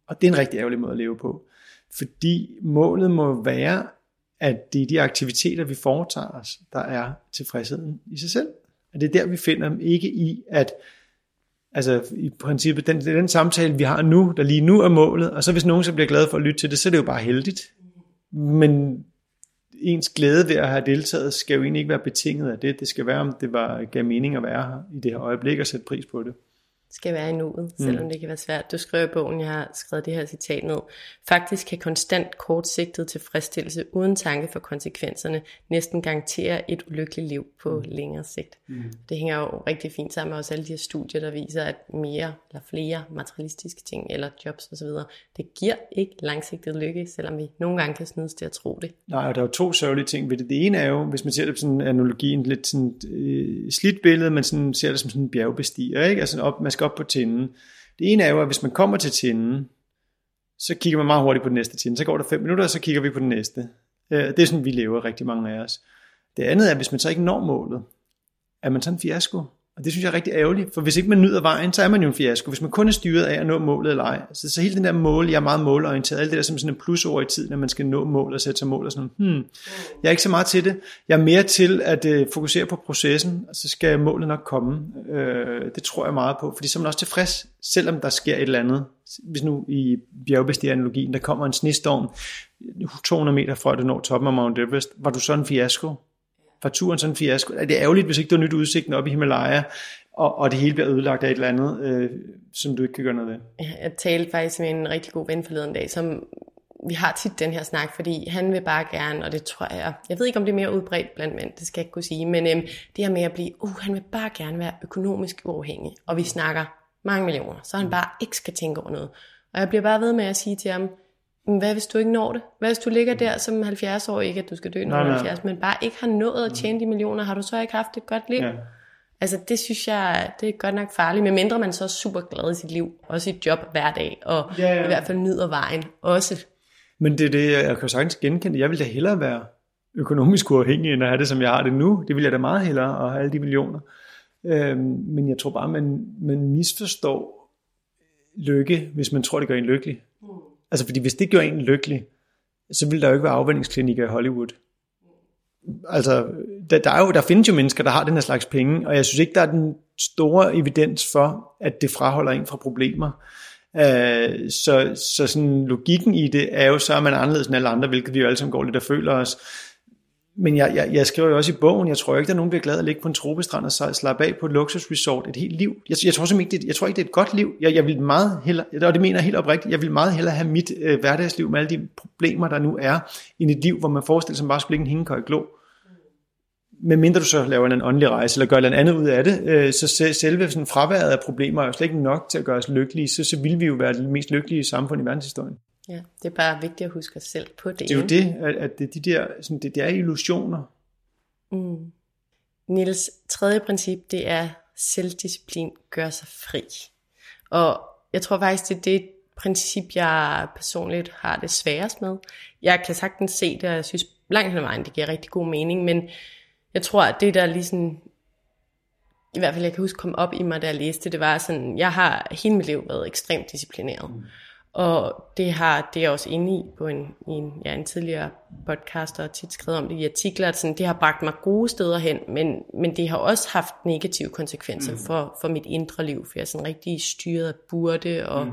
Og det er en rigtig ærgerlig måde at leve på. Fordi målet må være, at det er de aktiviteter, vi foretager os, der er tilfredsheden i sig selv. Og det er der, vi finder dem ikke i, at altså i princippet, den, den samtale, vi har nu, der lige nu er målet, og så hvis nogen så bliver glad for at lytte til det, så er det jo bare heldigt. Men ens glæde ved at have deltaget, skal jo egentlig ikke være betinget af det. Det skal være, om det var, gav mening at være her i det her øjeblik og sætte pris på det skal være i nuet, selvom mm. det kan være svært. Du skriver i bogen, jeg har skrevet det her citat ned. Faktisk kan konstant kortsigtet tilfredsstillelse uden tanke for konsekvenserne næsten garantere et ulykkeligt liv på mm. længere sigt. Mm. Det hænger jo rigtig fint sammen med også alle de her studier, der viser, at mere eller flere materialistiske ting, eller jobs osv., det giver ikke langsigtet lykke, selvom vi nogle gange kan snydes til at tro det. Nej, og der er jo to sørgelige ting ved det. Det ene er jo, hvis man ser det på sådan en analogi, en lidt sådan, øh, slidt billede, men sådan, ser det som sådan en bjergbestiger, ikke? Altså op, man skal op på tinden. Det ene er jo, at hvis man kommer til tinden, så kigger man meget hurtigt på den næste tinde. Så går der fem minutter, og så kigger vi på den næste. Øh, det er sådan, vi lever rigtig mange af os. Det andet er, at hvis man så ikke når målet, er man så en fiasko. Og det synes jeg er rigtig ærgerligt, for hvis ikke man nyder vejen, så er man jo en fiasko. Hvis man kun er styret af at nå målet eller ej. Så, så hele den der mål, jeg er meget målorienteret, alt det der som sådan en plusord i tiden, når man skal nå mål og sætte sig mål og sådan hmm, jeg er ikke så meget til det. Jeg er mere til at øh, fokusere på processen, og så skal målet nok komme. Øh, det tror jeg meget på, fordi så er man også tilfreds, selvom der sker et eller andet. Hvis nu i bjergbestigeranalogien, der kommer en snestorm 200 meter fra, at du når toppen af Mount Everest, var du så en fiasko? Var turen sådan en fiasko. Det er ærgerligt, hvis ikke du har nyt udsigten op i Himalaya, og, og det hele bliver ødelagt af et eller andet, øh, som du ikke kan gøre noget ved. Jeg talte faktisk med en rigtig god ven forleden dag, som vi har tit den her snak, fordi han vil bare gerne, og det tror jeg, jeg ved ikke om det er mere udbredt blandt mænd, det skal jeg ikke kunne sige, men øhm, det her med at blive, uh, han vil bare gerne være økonomisk uafhængig, og vi snakker mange millioner, så han bare ikke skal tænke over noget. Og jeg bliver bare ved med at sige til ham, hvad hvis du ikke når det? Hvad hvis du ligger der som 70 år, ikke at du skal dø når du 70, men bare ikke har nået at tjene de millioner, har du så ikke haft et godt liv? Ja. Altså det synes jeg, det er godt nok farligt, medmindre man så er super glad i sit liv, også i job hver dag, og ja, ja. i hvert fald nyder vejen også. Men det er det, jeg kan sagtens genkende. Jeg vil da hellere være økonomisk uafhængig, end at have det, som jeg har det nu. Det vil jeg da meget hellere, at have alle de millioner. Øhm, men jeg tror bare, man, man misforstår lykke, hvis man tror, det gør en lykkelig. Altså fordi hvis det gør en lykkelig, så vil der jo ikke være afvendingsklinikker i Hollywood. Altså, der, der, er jo, der findes jo mennesker, der har den her slags penge, og jeg synes ikke, der er den store evidens for, at det fraholder en fra problemer. Uh, så, så sådan logikken i det er jo så, at man er anderledes end alle andre, hvilket vi jo alle sammen går lidt og føler os men jeg, jeg, jeg skriver jo også i bogen, jeg tror ikke, der er nogen, der bliver glad at ligge på en tropestrand og slappe af på et luksusresort et helt liv. Jeg, jeg, tror simpelthen ikke, det, jeg tror ikke, det er et godt liv. Jeg, jeg vil meget hellere, og det mener jeg helt oprigtigt, jeg vil meget hellere have mit øh, hverdagsliv med alle de problemer, der nu er, end et liv, hvor man forestiller sig, bare skulle ligge en hængekøj glå. Men mindre du så laver en åndelig rejse, eller gør noget andet ud af det, øh, så selve sådan fraværet af problemer er jo slet ikke nok til at gøre os lykkelige, så, så vil vi jo være det mest lykkelige samfund i verdenshistorien. Ja, det er bare vigtigt at huske os selv på det. Det er jo det, at, det, de der, sådan, det, det er illusioner. Mm. Nils tredje princip, det er selvdisciplin gør sig fri. Og jeg tror faktisk, det er det princip, jeg personligt har det sværest med. Jeg kan sagtens se det, og jeg synes langt hen ad vejen, det giver rigtig god mening, men jeg tror, at det der lige sådan, i hvert fald jeg kan huske kom op i mig, da jeg læste det, var sådan, jeg har hele mit liv været ekstremt disciplineret. Mm. Og det har det er jeg også inde i på en, en, ja, en tidligere podcast, og tit skrevet om det i artikler, at sådan, det har bragt mig gode steder hen, men, men det har også haft negative konsekvenser mm. for, for mit indre liv, for jeg er sådan rigtig styret af burde, og mm.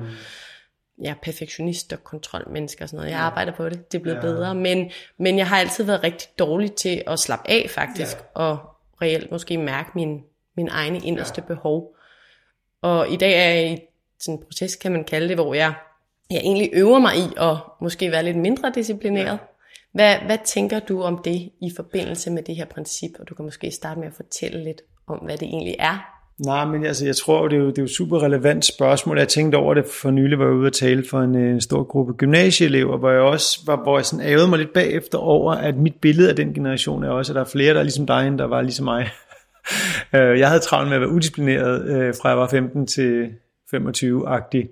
jeg er perfektionist og kontrolmenneske og sådan noget. Jeg arbejder på det, det er blevet ja. bedre, men, men jeg har altid været rigtig dårlig til at slappe af faktisk, ja. og reelt måske mærke min, min egne inderste ja. behov. Og i dag er jeg i sådan en proces, kan man kalde det, hvor jeg jeg egentlig øver mig i at måske være lidt mindre disciplineret. Ja. Hvad, hvad tænker du om det i forbindelse med det her princip? Og du kan måske starte med at fortælle lidt om, hvad det egentlig er. Nej, men altså, jeg tror, det er jo, det er jo super relevant spørgsmål. Jeg tænkte over det for nylig, hvor jeg var ude at tale for en, en stor gruppe gymnasieelever, hvor jeg også var, hvor jeg sådan ævede mig lidt bagefter over, at mit billede af den generation er også, at der er flere, der er ligesom dig, end der var ligesom mig. Øh, jeg havde travlt med at være udisciplineret, øh, fra jeg var 15 til 25-agtig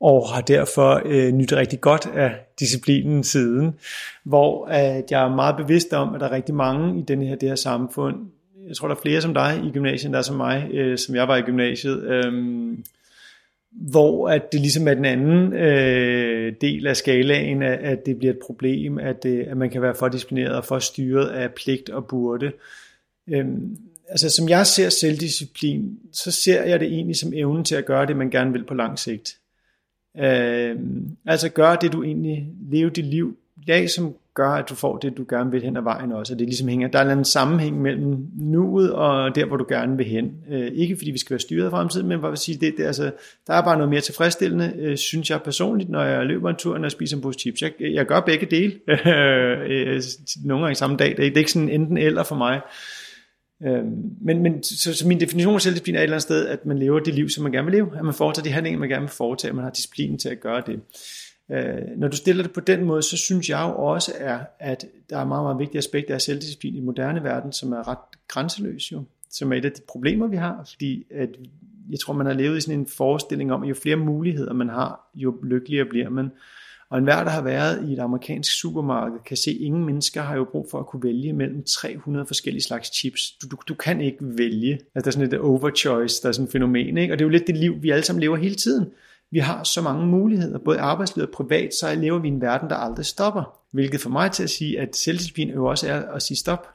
og har derfor øh, nyt rigtig godt af disciplinen siden, hvor at jeg er meget bevidst om, at der er rigtig mange i den her, det her samfund, jeg tror der er flere som dig i gymnasiet, der er som mig, øh, som jeg var i gymnasiet, øh, hvor at det ligesom er den anden øh, del af skalaen, at, at det bliver et problem, at, det, at man kan være for disciplineret og for styret af pligt og burde. Øh, altså som jeg ser selvdisciplin, så ser jeg det egentlig som evnen til at gøre det, man gerne vil på lang sigt. Øh, altså gør det, du egentlig lever dit liv dag som gør, at du får det, du gerne vil hen ad vejen også. Og det ligesom hænger, der er en sammenhæng mellem nuet og der, hvor du gerne vil hen. Øh, ikke fordi vi skal være styret af fremtiden, men bare vil sige, det, det, altså, der er bare noget mere tilfredsstillende, øh, synes jeg personligt, når jeg løber en tur, når jeg spiser en pose chips. Jeg, jeg gør begge dele, øh, øh, nogle gange samme dag. Det er ikke sådan enten eller for mig. Øhm, men, men så, så min definition af selvdisciplin er et eller andet sted, at man lever det liv, som man gerne vil leve, at man foretager de handlinger, man gerne vil foretage, at man har disciplinen til at gøre det. Øh, når du stiller det på den måde, så synes jeg jo også, er, at der er meget, meget vigtige aspekt af selvdisciplin i moderne verden, som er ret grænseløs jo, som er et af de problemer, vi har, fordi at jeg tror, man har levet i sådan en forestilling om, at jo flere muligheder man har, jo lykkeligere bliver man. Og enhver, der har været i et amerikansk supermarked, kan se, at ingen mennesker har jo brug for at kunne vælge mellem 300 forskellige slags chips. Du, du, du kan ikke vælge. Altså, der er sådan et overchoice, der er sådan et fænomen. Ikke? Og det er jo lidt det liv, vi alle sammen lever hele tiden. Vi har så mange muligheder, både arbejdslivet og privat, så lever vi i en verden, der aldrig stopper. Hvilket for mig til at sige, at selvdisciplin jo også er at sige stop.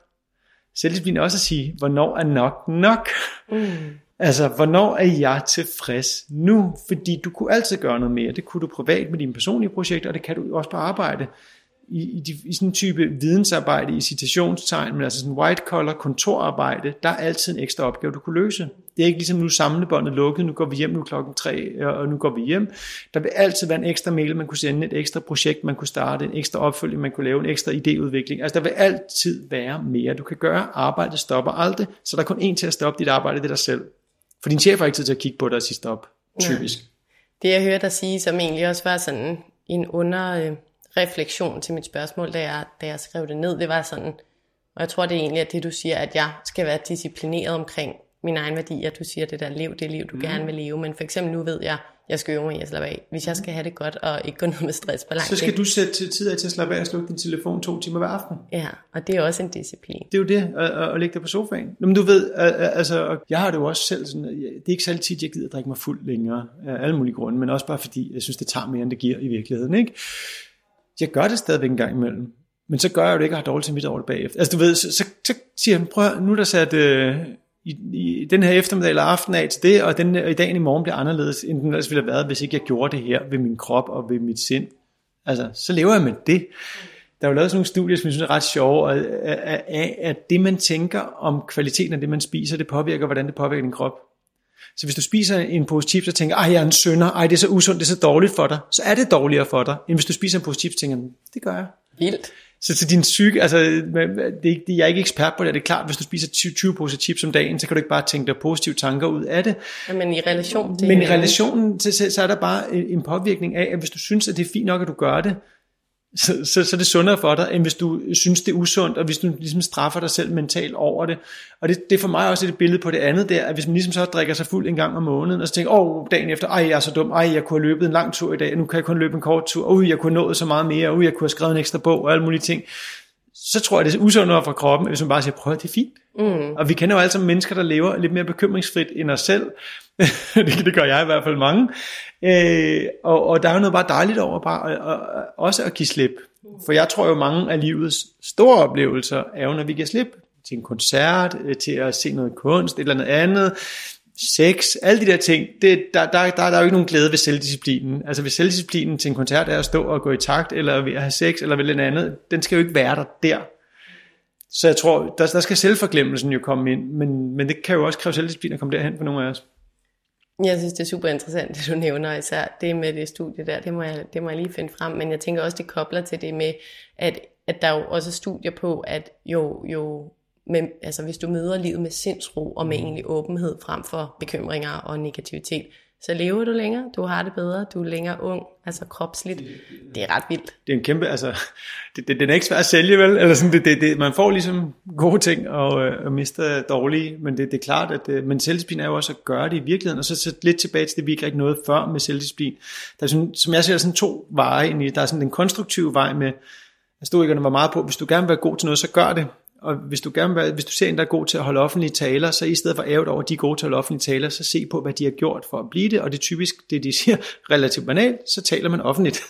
Selvdisciplin er også at sige, hvornår er nok nok. Mm. Altså, hvornår er jeg tilfreds nu? Fordi du kunne altid gøre noget mere. Det kunne du privat med dine personlige projekter, og det kan du også på arbejde. i, i, de, i sådan en type vidensarbejde i citationstegn, men altså sådan white collar kontorarbejde, der er altid en ekstra opgave, du kunne løse. Det er ikke ligesom nu samlebåndet lukket, nu går vi hjem nu klokken tre, øh, og nu går vi hjem. Der vil altid være en ekstra mail, man kunne sende, et ekstra projekt, man kunne starte, en ekstra opfølging, man kunne lave, en ekstra idéudvikling. Altså der vil altid være mere, du kan gøre. Arbejdet stopper aldrig, så der er kun én til at stoppe dit arbejde, det er dig selv. For din chef har ikke tid til at kigge på dig og sige stop, typisk. Ja. Det jeg hørte dig sige, som egentlig også var sådan en under øh, til mit spørgsmål, da jeg, da jeg skrev det ned, det var sådan, og jeg tror det er egentlig, at det du siger, at jeg skal være disciplineret omkring min egen værdi, at du siger det der, lev det liv, du mm. gerne vil leve, men for eksempel nu ved jeg, jeg skal øve mig at slappe af. Hvis jeg skal have det godt og ikke gå ned med stress på langt Så skal du sætte tid af til at slappe af og slukke din telefon to timer hver aften. Ja, og det er også en disciplin. Det er jo det, at, at lægge dig på sofaen. Men du ved, altså, jeg har det jo også selv sådan, det er ikke særlig tit, jeg gider at drikke mig fuld længere, af alle mulige grunde, men også bare fordi, jeg synes, det tager mere, end det giver i virkeligheden. Ikke? Jeg gør det stadigvæk en gang imellem. Men så gør jeg jo det ikke, og har dårligt til mit over det bagefter. Altså du ved, så, så, så siger han, prøv nu er der sat øh, i, i den her eftermiddag eller aften af til det, og, den, i dagen i morgen bliver anderledes, end den ellers ville have været, hvis ikke jeg gjorde det her ved min krop og ved mit sind. Altså, så lever jeg med det. Der er jo lavet sådan nogle studier, som jeg synes er ret sjove, øh, af, at det man tænker om kvaliteten af det, man spiser, det påvirker, hvordan det påvirker din krop. Så hvis du spiser en pose chips og tænker, ej, jeg er en sønder, ej, det er så usundt, det er så dårligt for dig, så er det dårligere for dig, end hvis du spiser en pose chips og tænker, mm, det gør jeg. Vildt. Så til din psyke, altså, det, det, jeg er ikke ekspert på det, det er klart, hvis du spiser 20, 20 poser chips om dagen, så kan du ikke bare tænke dig positive tanker ud af det. Ja, men i relation til Men i relationen, så, så er der bare en påvirkning af, at hvis du synes, at det er fint nok, at du gør det, så, så, så er det sundere for dig, end hvis du synes, det er usundt, og hvis du ligesom straffer dig selv mentalt over det. Og det, det er for mig også et billede på det andet der, at hvis man ligesom så drikker sig fuld en gang om måneden, og så tænker, åh, dagen efter, ej, jeg er så dum, ej, jeg kunne have løbet en lang tur i dag, nu kan jeg kun løbe en kort tur, ui, jeg kunne have nået så meget mere, ui, jeg kunne have skrevet en ekstra bog, og alle mulige ting. Så tror jeg, det er usundere for kroppen, hvis man bare siger, prøv, det er fint. Mm. Og vi kender jo alle sammen mennesker, der lever lidt mere bekymringsfrit end os selv. det, det gør jeg i hvert fald mange. Øh, og, og der er jo noget bare dejligt over bare og, og, også at give slip. For jeg tror jo mange af livets store oplevelser er jo, når vi giver slip til en koncert, øh, til at se noget kunst, et eller andet andet, sex, alle de der ting, det, der, der, der, der er jo ikke nogen glæde ved selvdisciplinen. Altså hvis selvdisciplinen til en koncert er at stå og gå i takt, eller ved at have sex, eller ved noget andet, den skal jo ikke være der der. Så jeg tror, der, der skal selvforglemmelsen jo komme ind, men, men det kan jo også kræve selvdisciplin at komme derhen for nogle af os. Jeg synes, det er super interessant, det du nævner, især det med det studie der, det må, jeg, det må jeg lige finde frem, men jeg tænker også, det kobler til det med, at, at der er jo også studier på, at jo, jo med, altså hvis du møder livet med sindsro og med mm. egentlig åbenhed frem for bekymringer og negativitet, så lever du længere, du har det bedre, du er længere ung, altså kropsligt. Det er ret vildt. Det er en kæmpe, altså, det, det, den er ikke svær at sælge, vel? Eller sådan, det, det, det, man får ligesom gode ting og, øh, og mister dårlige, men det, det er klart, at øh, men selvdisciplin er jo også at gøre det i virkeligheden, og så, så lidt tilbage til det, vi ikke rigtig noget før med selvdisciplin. Der er sådan, som jeg ser, sådan to veje ind i. Der er sådan den konstruktive vej med, at stoikerne var meget på, hvis du gerne vil være god til noget, så gør det. Og hvis du, gerne vil, hvis du ser en, der er god til at holde offentlige taler, så i stedet for ævet over, at de er gode til at holde offentlige taler, så se på, hvad de har gjort for at blive det. Og det er typisk, det de siger, relativt banalt, så taler man offentligt.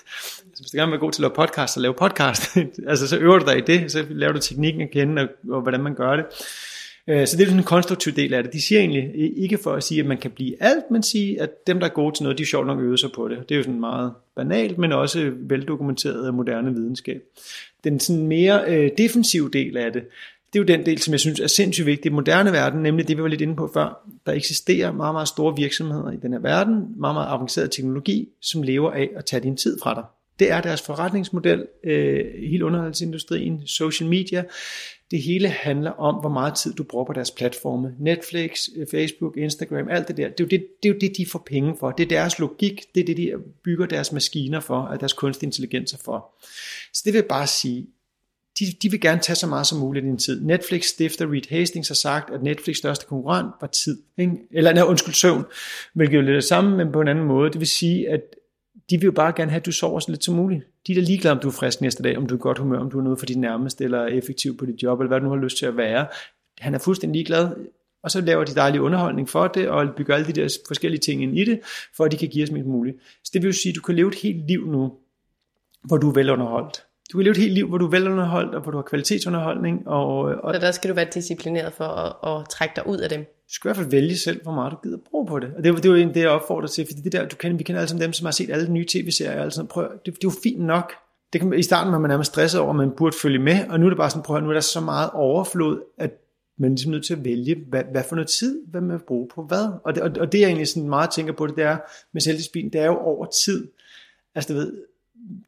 Altså, hvis du gerne vil være god til at lave podcast, så lave podcast. altså, så øver du dig i det, så laver du teknikken at kende, og, og hvordan man gør det. Øh, så det er sådan en konstruktiv del af det. De siger egentlig ikke for at sige, at man kan blive alt, men sige, at dem, der er gode til noget, de er sjovt nok øvet sig på det. Det er jo sådan meget banalt, men også veldokumenteret af moderne videnskab. Den sådan mere øh, defensive del af det, det er jo den del, som jeg synes er sindssygt vigtig i den moderne verden, nemlig det, vi var lidt inde på før. Der eksisterer meget, meget store virksomheder i den her verden, meget, meget avanceret teknologi, som lever af at tage din tid fra dig. Det er deres forretningsmodel, øh, hele underholdningsindustrien, social media. Det hele handler om, hvor meget tid du bruger på deres platforme. Netflix, øh, Facebook, Instagram, alt det der. Det er, jo det, det er jo det, de får penge for. Det er deres logik. Det er det, de bygger deres maskiner for, og deres kunstig intelligens for. Så det vil bare sige, de, de vil gerne tage så meget som muligt i din tid. Netflix stifter Reed Hastings har sagt, at Netflix største konkurrent var tid. Ikke? Eller nej, undskyld, søvn, hvilket jo lidt det samme, men på en anden måde. Det vil sige, at de vil jo bare gerne have, at du sover så lidt som muligt. De er da ligeglade, om du er frisk næste dag, om du er godt humør, om du er noget for dit nærmeste, eller effektiv på dit job, eller hvad du nu har lyst til at være. Han er fuldstændig ligeglad, og så laver de dejlig underholdning for det, og bygger alle de der forskellige ting ind i det, for at de kan give os mest muligt. Så det vil jo sige, at du kan leve et helt liv nu, hvor du er velunderholdt. Du kan leve et helt liv, hvor du er velunderholdt, og hvor du har kvalitetsunderholdning. Og, og så der skal du være disciplineret for at, at trække dig ud af dem. Du skal i hvert fald vælge selv, hvor meget du gider bruge på det. Og det, det er jo det, jeg opfordrer til, fordi det der, du kender, vi kender alle sammen dem, som har set alle de nye tv-serier, alle sådan, prøv, det, det, er jo fint nok, det kan, I starten var man nærmest stresset over, at man burde følge med, og nu er det bare sådan, prøv at nu er der så meget overflod, at man er ligesom nødt til at vælge, hvad, hvad for noget tid, hvad man vil bruge på hvad. Og det, og, og det jeg egentlig sådan meget tænker på, det, det er med selvdisciplin, det er jo over tid. Altså du ved,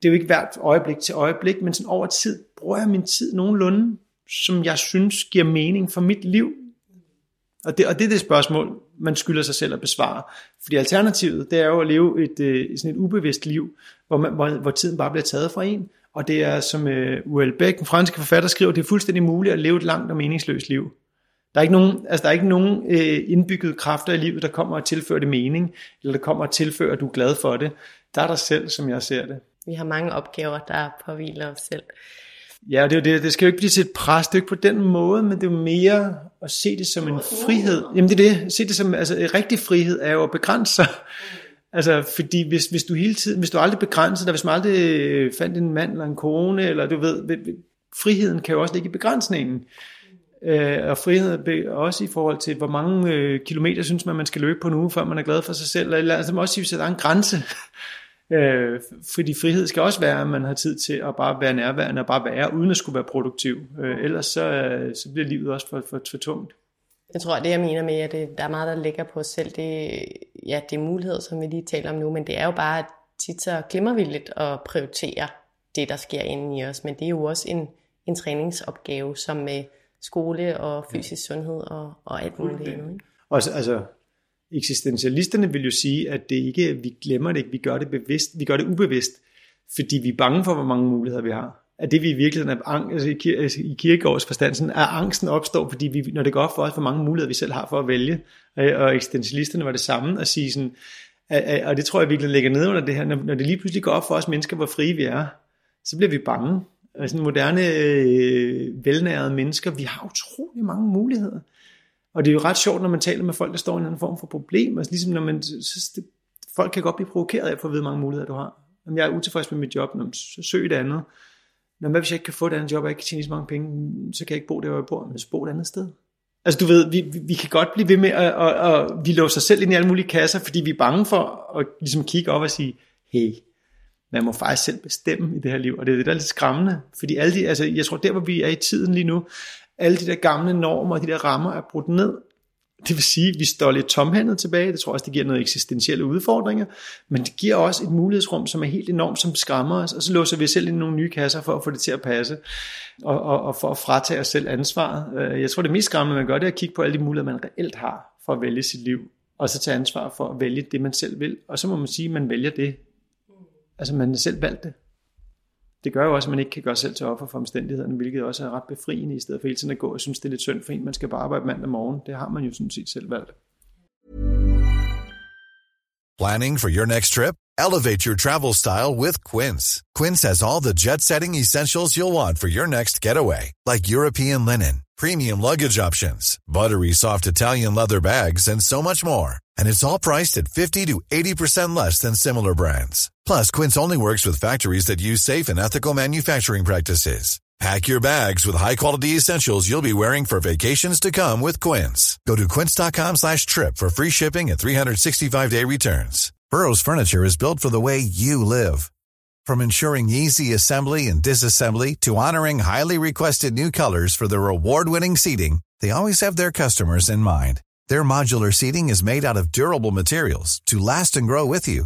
det er jo ikke hvert øjeblik til øjeblik, men sådan over tid bruger jeg min tid nogenlunde, som jeg synes giver mening for mit liv. Og det, og det er det spørgsmål, man skylder sig selv at besvare. Fordi alternativet, det er jo at leve et, øh, sådan et ubevidst liv, hvor, man, hvor, hvor tiden bare bliver taget fra en. Og det er, som øh, Uel Beck, den franske forfatter, skriver, det er fuldstændig muligt at leve et langt og meningsløst liv. Der er ikke nogen, altså der er ikke nogen øh, indbyggede kræfter i livet, der kommer og tilfører det mening, eller der kommer og tilfører, at du er glad for det. Der er dig selv, som jeg ser det. Vi har mange opgaver, der påviler os selv. Ja, det, er det, det skal jo ikke blive til et pres, det er ikke på den måde, men det er jo mere at se det som en frihed. Jamen det er det, se det som, altså en rigtig frihed er jo at begrænse sig. Altså, fordi hvis, hvis du hele tiden, hvis du aldrig begrænser dig, hvis man aldrig øh, fandt en mand eller en kone, eller du ved, friheden kan jo også ligge i begrænsningen. Øh, og frihed også i forhold til, hvor mange øh, kilometer synes man, man skal løbe på nu, før man er glad for sig selv. Eller, altså, man også sige, at der er en grænse øh, fordi frihed skal også være, at man har tid til at bare være nærværende og bare være, uden at skulle være produktiv. Øh, ellers så, øh, så bliver livet også for, for, for tungt. Jeg tror, det jeg mener med, at det, der er meget, der ligger på os selv, det, ja, det er muligheder, som vi lige taler om nu, men det er jo bare tit så glemmer vi lidt at prioritere det, der sker inde i os, men det er jo også en, en træningsopgave, som med skole og fysisk sundhed og, og alt muligt andet. Ikke? Og altså, eksistentialisterne vil jo sige, at det ikke, vi glemmer det ikke, vi gør det bevidst, vi gør det ubevidst, fordi vi er bange for, hvor mange muligheder vi har. At det vi i virkeligheden er, altså i, kir- altså i kirkegårds forstand, sådan, at angsten opstår, fordi vi, når det går op for os, hvor mange muligheder vi selv har for at vælge. Øh, og eksistentialisterne var det samme at sige sådan, at, og det tror jeg virkelig ligger ned under det her, når, når det lige pludselig går op for os mennesker, hvor frie vi er, så bliver vi bange Altså moderne, øh, velnærede mennesker, vi har utrolig mange muligheder. Og det er jo ret sjovt, når man taler med folk, der står i en anden form for problem. Altså ligesom når man, så det, folk kan godt blive provokeret af for at vide, hvor mange muligheder du har. Om jeg er utilfreds med mit job, så søg et andet. Når hvad hvis jeg ikke kan få et andet job, og ikke kan tjene så mange penge, så kan jeg ikke bo der, hvor jeg bor, men så bo et andet sted. Altså du ved, vi, vi, vi kan godt blive ved med at, at, at, at vi låser os selv ind i alle mulige kasser, fordi vi er bange for at ligesom kigge op og sige, hey, man må faktisk selv bestemme i det her liv, og det er det, der er lidt skræmmende, fordi alle de, altså, jeg tror, der hvor vi er i tiden lige nu, alle de der gamle normer og de der rammer er brudt ned. Det vil sige, at vi står lidt tomhændet tilbage. Det tror jeg også, det giver noget eksistentielle udfordringer. Men det giver også et mulighedsrum, som er helt enormt, som skræmmer os. Og så låser vi selv ind i nogle nye kasser for at få det til at passe. Og, og, og for at fratage os selv ansvaret. Øh, jeg tror, det mest skræmmende, man gør, det er at kigge på alle de muligheder, man reelt har for at vælge sit liv. Og så tage ansvar for at vælge det, man selv vil. Og så må man sige, at man vælger det, Altså man selv valgt det. Det gør jo også, at man ikke kan gøre selv til offer for omstændighederne, hvilket også er ret befriende, i stedet for hele tiden at gå og synes, det er lidt synd for en, man skal bare arbejde mandag morgen. Det har man jo sådan set selv valgt. Planning for your next trip? Elevate your travel style with Quince. Quince has all the jet-setting essentials you'll want for your next getaway, like European linen, premium luggage options, buttery soft Italian leather bags, and so much more. And it's all priced at 50 to 80% less than similar brands. Plus, Quince only works with factories that use safe and ethical manufacturing practices. Pack your bags with high-quality essentials you'll be wearing for vacations to come with Quince. Go to quince.com slash trip for free shipping and 365-day returns. Burrow's furniture is built for the way you live. From ensuring easy assembly and disassembly to honoring highly requested new colors for their award-winning seating, they always have their customers in mind. Their modular seating is made out of durable materials to last and grow with you.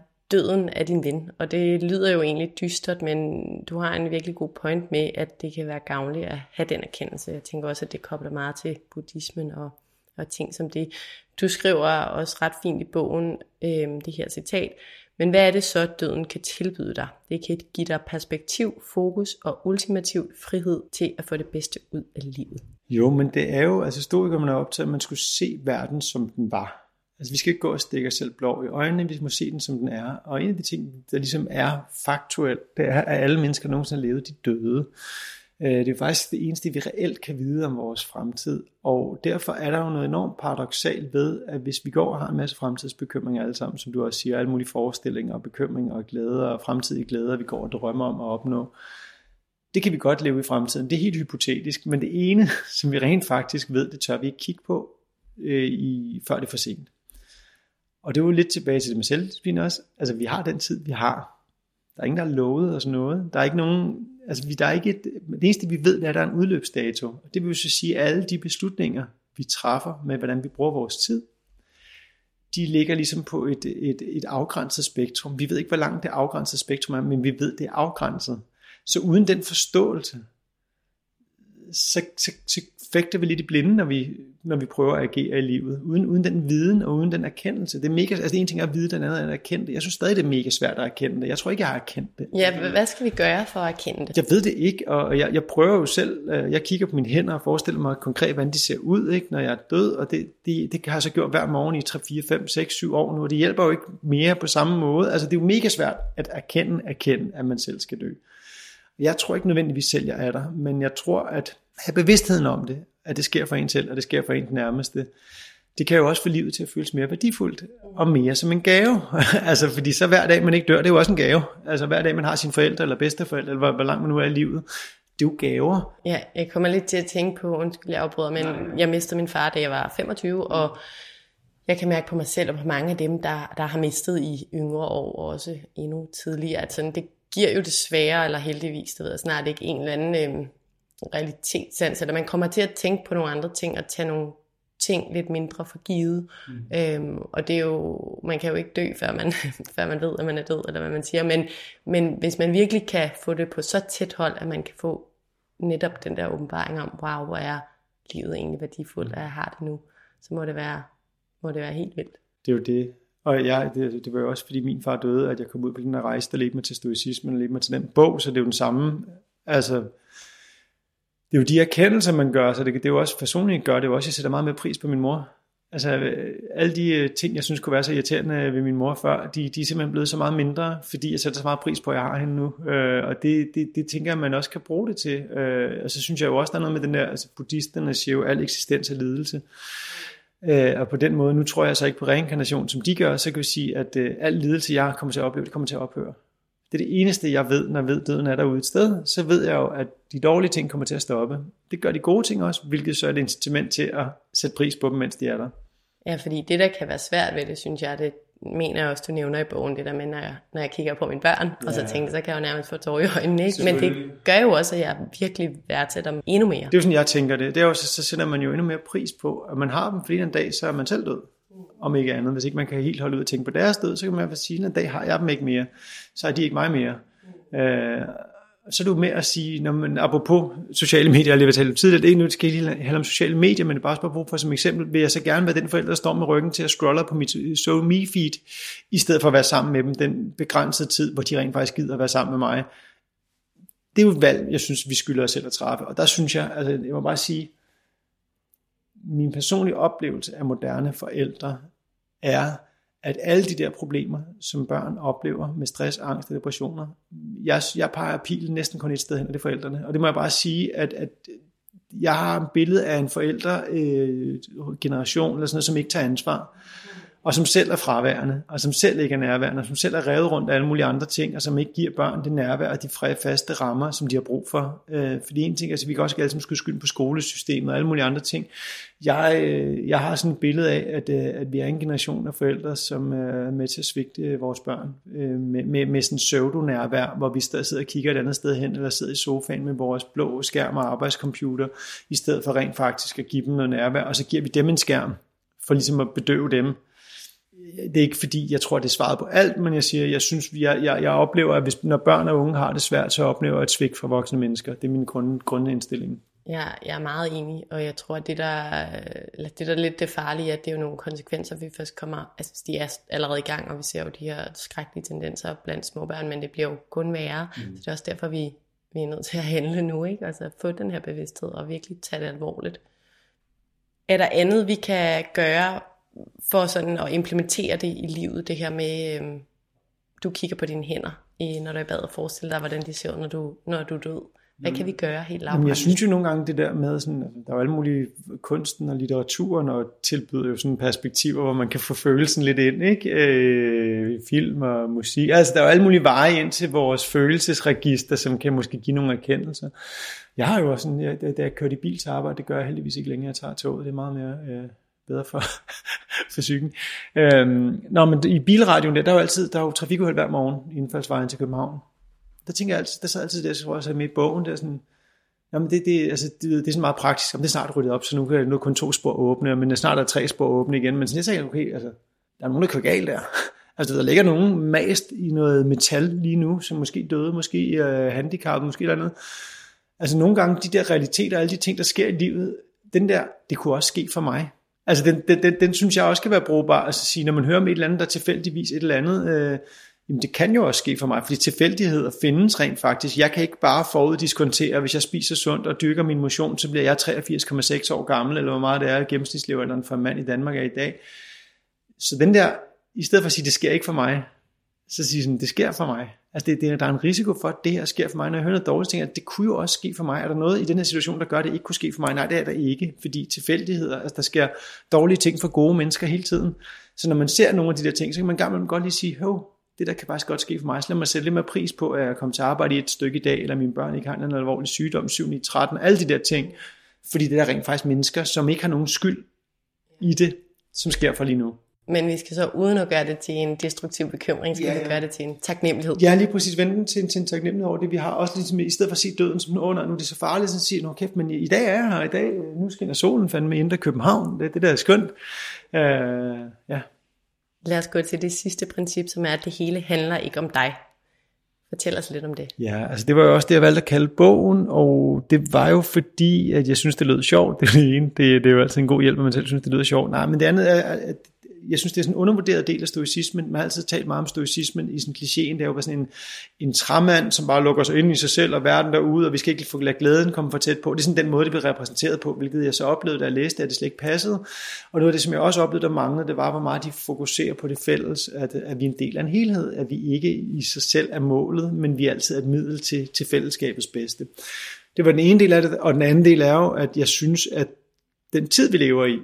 døden af din ven. Og det lyder jo egentlig dystert, men du har en virkelig god point med, at det kan være gavnligt at have den erkendelse. Jeg tænker også, at det kobler meget til buddhismen og, og ting som det. Du skriver også ret fint i bogen øh, det her citat, men hvad er det så, døden kan tilbyde dig? Det kan give dig perspektiv, fokus og ultimativ frihed til at få det bedste ud af livet. Jo, men det er jo, altså stoikerne er optaget, at man skulle se verden, som den var Altså vi skal ikke gå og stikke os selv blå i øjnene, vi må se den som den er. Og en af de ting, der ligesom er faktuelt, det er, at alle mennesker nogensinde har levet, de døde. Øh, det er faktisk det eneste, vi reelt kan vide om vores fremtid. Og derfor er der jo noget enormt paradoxalt ved, at hvis vi går og har en masse fremtidsbekymringer alle sammen, som du også siger, alle mulige forestillinger og bekymringer og glæder og fremtidige glæder, vi går og drømmer om at opnå, det kan vi godt leve i fremtiden. Det er helt hypotetisk, men det ene, som vi rent faktisk ved, det tør vi ikke kigge på, øh, i, før det er for sent. Og det er jo lidt tilbage til det med selvdisciplin også. Altså, vi har den tid, vi har. Der er ingen, der har lovet os noget. Der er ikke nogen, altså, vi, der er ikke et, det eneste, vi ved, er, at der er en udløbsdato. Og det vil jo så sige, at alle de beslutninger, vi træffer med, hvordan vi bruger vores tid, de ligger ligesom på et, et, et afgrænset spektrum. Vi ved ikke, hvor langt det afgrænsede spektrum er, men vi ved, det er afgrænset. Så uden den forståelse, så, så, så fægter vi lidt i blinde, når vi, når vi prøver at agere i livet. Uden, uden den viden og uden den erkendelse. Det er mega, altså en ting er at vide, den anden er at erkende det. Jeg synes stadig, det er mega svært at erkende det. Jeg tror ikke, jeg har erkendt det. Ja, hvad skal vi gøre for at erkende det? Jeg ved det ikke, og jeg, jeg prøver jo selv, øh, jeg kigger på mine hænder og forestiller mig konkret, hvordan de ser ud, ikke, når jeg er død, og det, det, det har jeg så gjort hver morgen i 3, 4, 5, 6, 7 år nu, og det hjælper jo ikke mere på samme måde. Altså det er jo mega svært at erkende, erkende, at man selv skal dø. Jeg tror ikke nødvendigvis selv, jeg er der, men jeg tror, at have bevidstheden om det, at det sker for en selv, og det sker for en nærmeste, det kan jo også få livet til at føles mere værdifuldt, og mere som en gave. altså, fordi så hver dag, man ikke dør, det er jo også en gave. Altså, hver dag, man har sine forældre, eller bedsteforældre, eller hvor, hvor langt man nu er i livet, det er jo gaver. Ja, jeg kommer lidt til at tænke på, undskyld, jeg afbryder, men Nej. jeg mistede min far, da jeg var 25, og jeg kan mærke på mig selv, og på mange af dem, der, der har mistet i yngre år, også endnu tidligere, at sådan, det giver jo desværre, eller heldigvis, det ved jeg snart ikke, en eller anden øh, realitetssans, eller man kommer til at tænke på nogle andre ting, og tage nogle ting lidt mindre for givet. Mm. Øhm, og det er jo, man kan jo ikke dø, før man, før man ved, at man er død, eller hvad man siger, men, men hvis man virkelig kan få det på så tæt hold, at man kan få netop den der åbenbaring om, wow, hvor er livet egentlig værdifuldt, at jeg har det nu, så må det være, må det være helt vildt. Det er jo det, og jeg, det, det var jo også fordi min far døde, at jeg kom ud på den her rejse, der ledte mig til stoicismen, og ledte mig til den bog, så det er jo den samme, altså, det er jo de erkendelser, man gør, så det, det er jo også personligt gør det jo også, jeg sætter meget mere pris på min mor. Altså alle de øh, ting, jeg synes kunne være så irriterende ved min mor før, de, de er simpelthen blevet så meget mindre, fordi jeg sætter så meget pris på, at jeg har hende nu. Øh, og det, det, det tænker jeg, man også kan bruge det til. Øh, og så synes jeg jo også, der er noget med den der, altså buddhisterne siger jo, al eksistens er lidelse. Øh, og på den måde, nu tror jeg så ikke på reinkarnation, som de gør, så kan vi sige, at øh, al lidelse, jeg kommer til at opleve, det kommer til at ophøre. Det er det eneste, jeg ved, når jeg ved, døden er derude et sted. Så ved jeg jo, at de dårlige ting kommer til at stoppe. Det gør de gode ting også, hvilket så er et incitament til at sætte pris på dem, mens de er der. Ja, fordi det, der kan være svært ved det, synes jeg, det mener jeg også, du nævner i bogen, det der med, når jeg, når jeg kigger på mine børn, ja. og så tænker så kan jeg jo nærmest få tår i øjnene, ikke? Men det gør jo også, at jeg virkelig værdsætter dem endnu mere. Det er jo sådan, jeg tænker det. Det er jo, så, så sætter man jo endnu mere pris på, at man har dem, fordi en dag, så er man selv død om ikke andet. Hvis ikke man kan helt holde ud og tænke på deres død, så kan man sige, at en dag har jeg dem ikke mere, så er de ikke mig mere. Øh, så er det med at sige, når man, apropos sociale medier, jeg lige vil tale tidligere, det er ikke nu, det skal handle om sociale medier, men det er bare spørgsmål for som eksempel, vil jeg så gerne være den forælder, der står med ryggen til at scrolle på mit øh, so me feed, i stedet for at være sammen med dem den begrænsede tid, hvor de rent faktisk gider at være sammen med mig. Det er jo et valg, jeg synes, vi skylder os selv at træffe, og der synes jeg, altså jeg må bare sige, min personlige oplevelse af moderne forældre er, at alle de der problemer, som børn oplever med stress, angst og depressioner, jeg, jeg peger pilen næsten kun et sted hen, og det er forældrene. Og det må jeg bare sige, at, at jeg har et billede af en forældregeneration, øh, eller sådan noget, som ikke tager ansvar og som selv er fraværende, og som selv ikke er nærværende, og som selv er revet rundt af alle mulige andre ting, og som ikke giver børn det nærvær og de faste rammer, som de har brug for. Øh, fordi en ting, altså vi kan også alle sammen skyde skylden på skolesystemet og alle mulige andre ting. Jeg, øh, jeg har sådan et billede af, at, øh, at vi er en generation af forældre, som øh, er med til at svigte øh, vores børn øh, med, med, med sådan pseudo-nærvær, hvor vi stadig sidder og kigger et andet sted hen, eller sidder i sofaen med vores blå skærm og arbejdscomputer, i stedet for rent faktisk at give dem noget nærvær, og så giver vi dem en skærm, for ligesom at bedøve dem det er ikke fordi, jeg tror, det er svaret på alt, men jeg siger, jeg synes, jeg, jeg, jeg oplever, at hvis, når børn og unge har det svært, så oplever jeg et svigt for voksne mennesker. Det er min grund, grundindstilling. Ja, jeg er meget enig, og jeg tror, at det der, eller det der er lidt det farlige, at det er jo nogle konsekvenser, vi først kommer, altså de er allerede i gang, og vi ser jo de her skrækkelige tendenser blandt småbørn, men det bliver jo kun værre, mm. så det er også derfor, vi, vi er nødt til at handle nu, ikke? altså få den her bevidsthed og virkelig tage det alvorligt. Er der andet, vi kan gøre for sådan at implementere det i livet, det her med, øh, du kigger på dine hænder, i, når du er i bad, og forestiller dig, hvordan de ser ud, når du, når du er død. Hvad kan vi gøre helt lavpraktisk? Jeg synes jo nogle gange det der med, sådan, der er alle mulige kunsten og litteraturen, og tilbyder jo sådan perspektiver, hvor man kan få følelsen lidt ind, ikke? Øh, film og musik. Altså der er jo alle mulige veje ind til vores følelsesregister, som kan måske give nogle erkendelser. Jeg har jo også sådan, jeg, da jeg kørte i bil til arbejde, det gør jeg heldigvis ikke længere, jeg tager toget, det er meget mere... Øh, bedre for, for psyken. Øhm, nå, men i bilradioen der, der er jo altid, der er jo trafikuheld hver morgen, indfaldsvejen til København der tænker jeg altid, der sad altid der, så tror jeg, så med i bogen, der sådan, jamen det, det, altså, det, det er sådan meget praktisk, om det er snart ryddet op, så nu, kan, nu er kun to spor åbne, men snart er tre spor åbne igen, men sådan jeg sagde, okay, altså, der er nogen, der kører galt der. Altså, der ligger nogen mast i noget metal lige nu, som måske døde, måske uh, handicappet, måske eller andet. Altså, nogle gange, de der realiteter, alle de ting, der sker i livet, den der, det kunne også ske for mig. Altså, den, den, den, den synes jeg også kan være brugbar. Altså, sige, når man hører om et eller andet, der tilfældigvis et eller andet, øh, Jamen det kan jo også ske for mig, fordi tilfældigheder findes rent faktisk. Jeg kan ikke bare foruddiskontere, hvis jeg spiser sundt og dyrker min motion, så bliver jeg 83,6 år gammel, eller hvor meget det er gennemsnitslevealderen for en mand i Danmark er i dag. Så den der, i stedet for at sige, det sker ikke for mig, så siger sådan, det sker for mig. Altså det, det, der er en risiko for, at det her sker for mig. Når jeg hører noget dårligt, tænker at det kunne jo også ske for mig. Er der noget i den her situation, der gør, at det ikke kunne ske for mig? Nej, det er der ikke, fordi tilfældigheder, altså der sker dårlige ting for gode mennesker hele tiden. Så når man ser nogle af de der ting, så kan man gang godt lige sige, hov, det der kan faktisk godt ske for mig. Så lad mig sætte lidt mere pris på, at jeg kommer til arbejde i et stykke i dag, eller mine børn ikke har en alvorlig sygdom, 7 9, 13, alle de der ting. Fordi det er rent faktisk mennesker, som ikke har nogen skyld i det, som sker for lige nu. Men vi skal så uden at gøre det til en destruktiv bekymring, skal ja, ja. vi gøre det til en taknemmelighed. Ja, lige præcis vente til, til en taknemmelighed over det. Vi har også ligesom, i stedet for at se døden som, nej, nu er det så farligt, så siger nå kæft, men i, dag er jeg her, i dag, nu skinner solen fandme ind i København, det, det der er skønt. Uh, ja. Lad os gå til det sidste princip, som er, at det hele handler ikke om dig. Fortæl os lidt om det. Ja, altså det var jo også det, jeg valgte at kalde bogen, og det var jo fordi, at jeg synes, det lød sjovt. Det er det ene. Det, det er jo altid en god hjælp, at man selv synes, det lyder sjovt. Nej, men det andet er, at jeg synes, det er sådan en undervurderet del af stoicismen. Man har altid talt meget om stoicismen i sådan klichéen. Det er jo sådan en, en træmand, som bare lukker sig ind i sig selv og verden derude, og vi skal ikke få lade glæden komme for tæt på. Det er sådan den måde, det bliver repræsenteret på, hvilket jeg så oplevede, da jeg læste, at det slet ikke passede. Og noget af det, som jeg også oplevede, der manglede, det var, hvor meget de fokuserer på det fælles, at, at vi er en del af en helhed, at vi ikke i sig selv er målet, men vi er altid et middel til, til fællesskabets bedste. Det var den ene del af det, og den anden del er jo, at jeg synes, at den tid, vi lever i,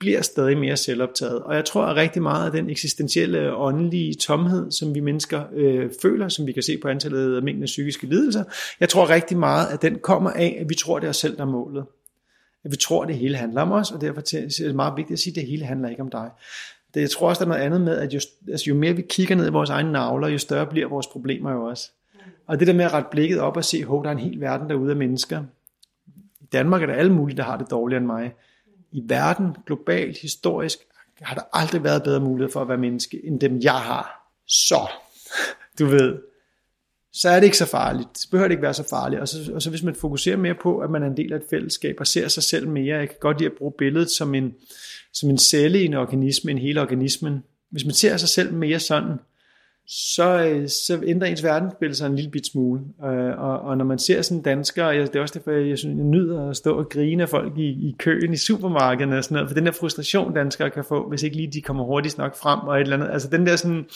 bliver stadig mere selvoptaget. Og jeg tror, at rigtig meget af den eksistentielle åndelige tomhed, som vi mennesker øh, føler, som vi kan se på antallet af mængden af psykiske lidelser, jeg tror rigtig meget, at den kommer af, at vi tror, det er os selv, der er målet. At vi tror, at det hele handler om os, og derfor er det meget vigtigt at sige, at det hele handler ikke om dig. Det, jeg tror også, der er noget andet med, at jo, altså, jo mere vi kigger ned i vores egne navler, jo større bliver vores problemer jo også. Og det der med at rette blikket op og se, at der er en hel verden derude af mennesker. I Danmark er der alle mulige, der har det dårligere end mig i verden, globalt, historisk, har der aldrig været bedre mulighed for at være menneske, end dem jeg har. Så, du ved, så er det ikke så farligt. Det behøver det ikke være så farligt. Og så, og så hvis man fokuserer mere på, at man er en del af et fællesskab og ser sig selv mere, jeg kan godt lide at bruge billedet som en, som en celle i en organisme, en hele organismen. Hvis man ser sig selv mere sådan, så, øh, så ændrer ens verdensbillede sig en lille bit smule. Øh, og, og når man ser sådan danskere, det er også derfor, jeg, synes, jeg nyder at stå og grine af folk i, i køen i supermarkederne og sådan noget, for den der frustration, danskere kan få, hvis ikke lige de kommer hurtigst nok frem og et eller andet. Altså den der sådan,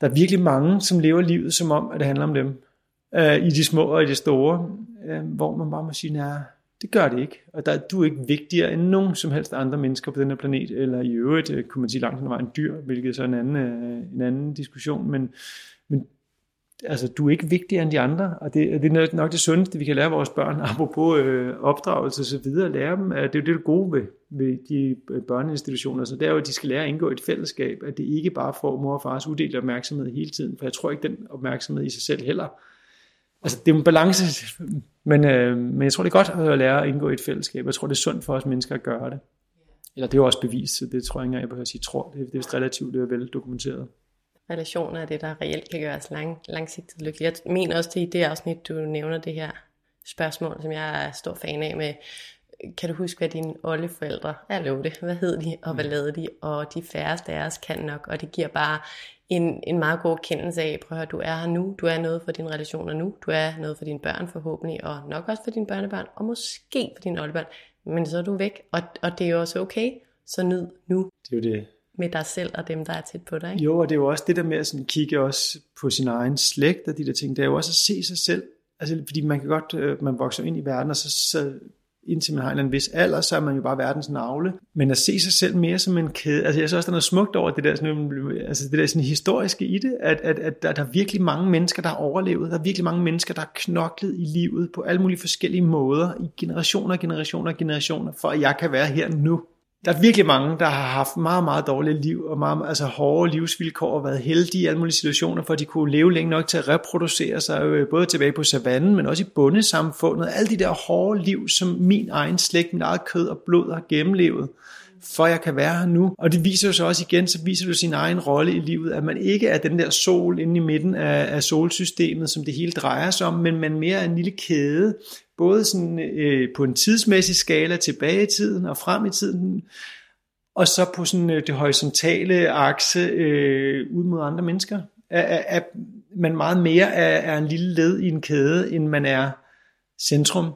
der er virkelig mange, som lever livet som om, at det handler om dem. Øh, I de små og i de store, øh, hvor man bare må sige, nej, det gør det ikke. Og der, du er ikke vigtigere end nogen som helst andre mennesker på den her planet, eller i øvrigt, øh, kunne man sige langt hen en dyr, hvilket så er en anden, øh, en anden diskussion, men, men altså, du er ikke vigtigere end de andre, og det, det er nok det sundeste, vi kan lære vores børn, apropos øh, opdragelse og så videre, at lære dem, at det er det gode ved, ved de øh, børneinstitutioner, så det er jo, at de skal lære at indgå i et fællesskab, at det ikke bare får mor og fars uddelt opmærksomhed hele tiden, for jeg tror ikke, den opmærksomhed i sig selv heller altså det er en balance, men, øh, men jeg tror, det er godt at lære at indgå i et fællesskab. Jeg tror, det er sundt for os mennesker at gøre det. Eller det er jo også bevist, så det tror jeg ikke jeg behøver at sige tror. Det, det er relativt det er vel dokumenteret. Relationer er det, der reelt kan gøre os lang, langsigtet lykkelige. Jeg mener også, det i det afsnit, du nævner det her spørgsmål, som jeg er stor fan af med, kan du huske, hvad dine oldeforældre, jeg lover det, hvad hed de, og hvad lavede de, og de færreste af os kan nok, og det giver bare en, en meget god kendelse af, prøv at høre, du er her nu, du er noget for dine relationer nu, du er noget for dine børn forhåbentlig, og nok også for dine børnebørn, og måske for dine oldebørn, men så er du væk, og, og det er jo også okay, Så nyd nu. Det er jo det. Med dig selv og dem, der er tæt på dig. Ikke? Jo, og det er jo også det der med at sådan kigge også på sin egen slægt og de der ting. Det er jo også at se sig selv. Altså, fordi man kan godt, øh, man vokser ind i verden, og så, så indtil man har en vis alder, så er man jo bare verdens navle. Men at se sig selv mere som en kæde, altså jeg synes også, der er noget smukt over det der, sådan, altså det der sådan historiske i det, at, at, at der, der er virkelig mange mennesker, der har overlevet, der er virkelig mange mennesker, der har knoklet i livet på alle mulige forskellige måder, i generationer, generationer, generationer, for at jeg kan være her nu der er virkelig mange, der har haft meget, meget dårlige liv, og meget, altså hårde livsvilkår, og været heldige i alle mulige situationer, for at de kunne leve længe nok til at reproducere sig, øh, både tilbage på savannen, men også i bundesamfundet. Alle de der hårde liv, som min egen slægt, mit eget kød og blod har gennemlevet, for jeg kan være her nu. Og det viser jo så også igen, så viser du sin egen rolle i livet, at man ikke er den der sol inde i midten af, af solsystemet, som det hele drejer sig om, men man mere er en lille kæde, både sådan, øh, på en tidsmæssig skala tilbage i tiden og frem i tiden, og så på sådan øh, det horisontale akse øh, ud mod andre mennesker. Er, er, er man meget mere er, er en lille led i en kæde, end man er centrum.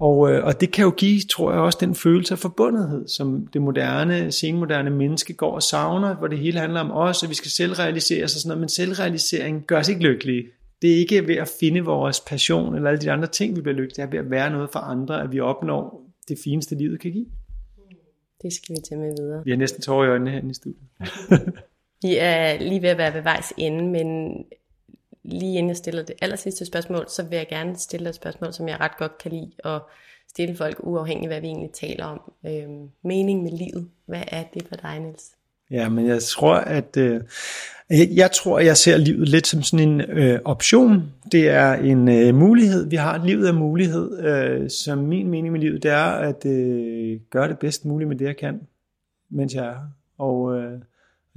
Og, øh, og det kan jo give, tror jeg, også den følelse af forbundethed, som det moderne, senmoderne menneske går og savner, hvor det hele handler om os, at vi skal selvrealisere os og sådan noget, men selvrealisering gør os ikke lykkelige. Det er ikke ved at finde vores passion eller alle de andre ting, vi bliver lykkelige. Det er ved at være noget for andre, at vi opnår det fineste, livet kan give. Det skal vi tage med videre. Vi har næsten tårer i øjnene her i studiet. vi er lige ved at være ved vejs ende, men lige inden jeg stiller det aller sidste spørgsmål, så vil jeg gerne stille et spørgsmål, som jeg ret godt kan lide at stille folk uafhængigt, hvad vi egentlig taler om. Øhm, mening med livet. Hvad er det for dig, Niels? Ja, men jeg tror, at øh, jeg tror, jeg ser livet lidt som sådan en øh, option. Det er en øh, mulighed. Vi har livet af mulighed. Øh, som min mening med livet, det er at øh, gøre det bedst muligt med det, jeg kan, mens jeg er her. Og øh,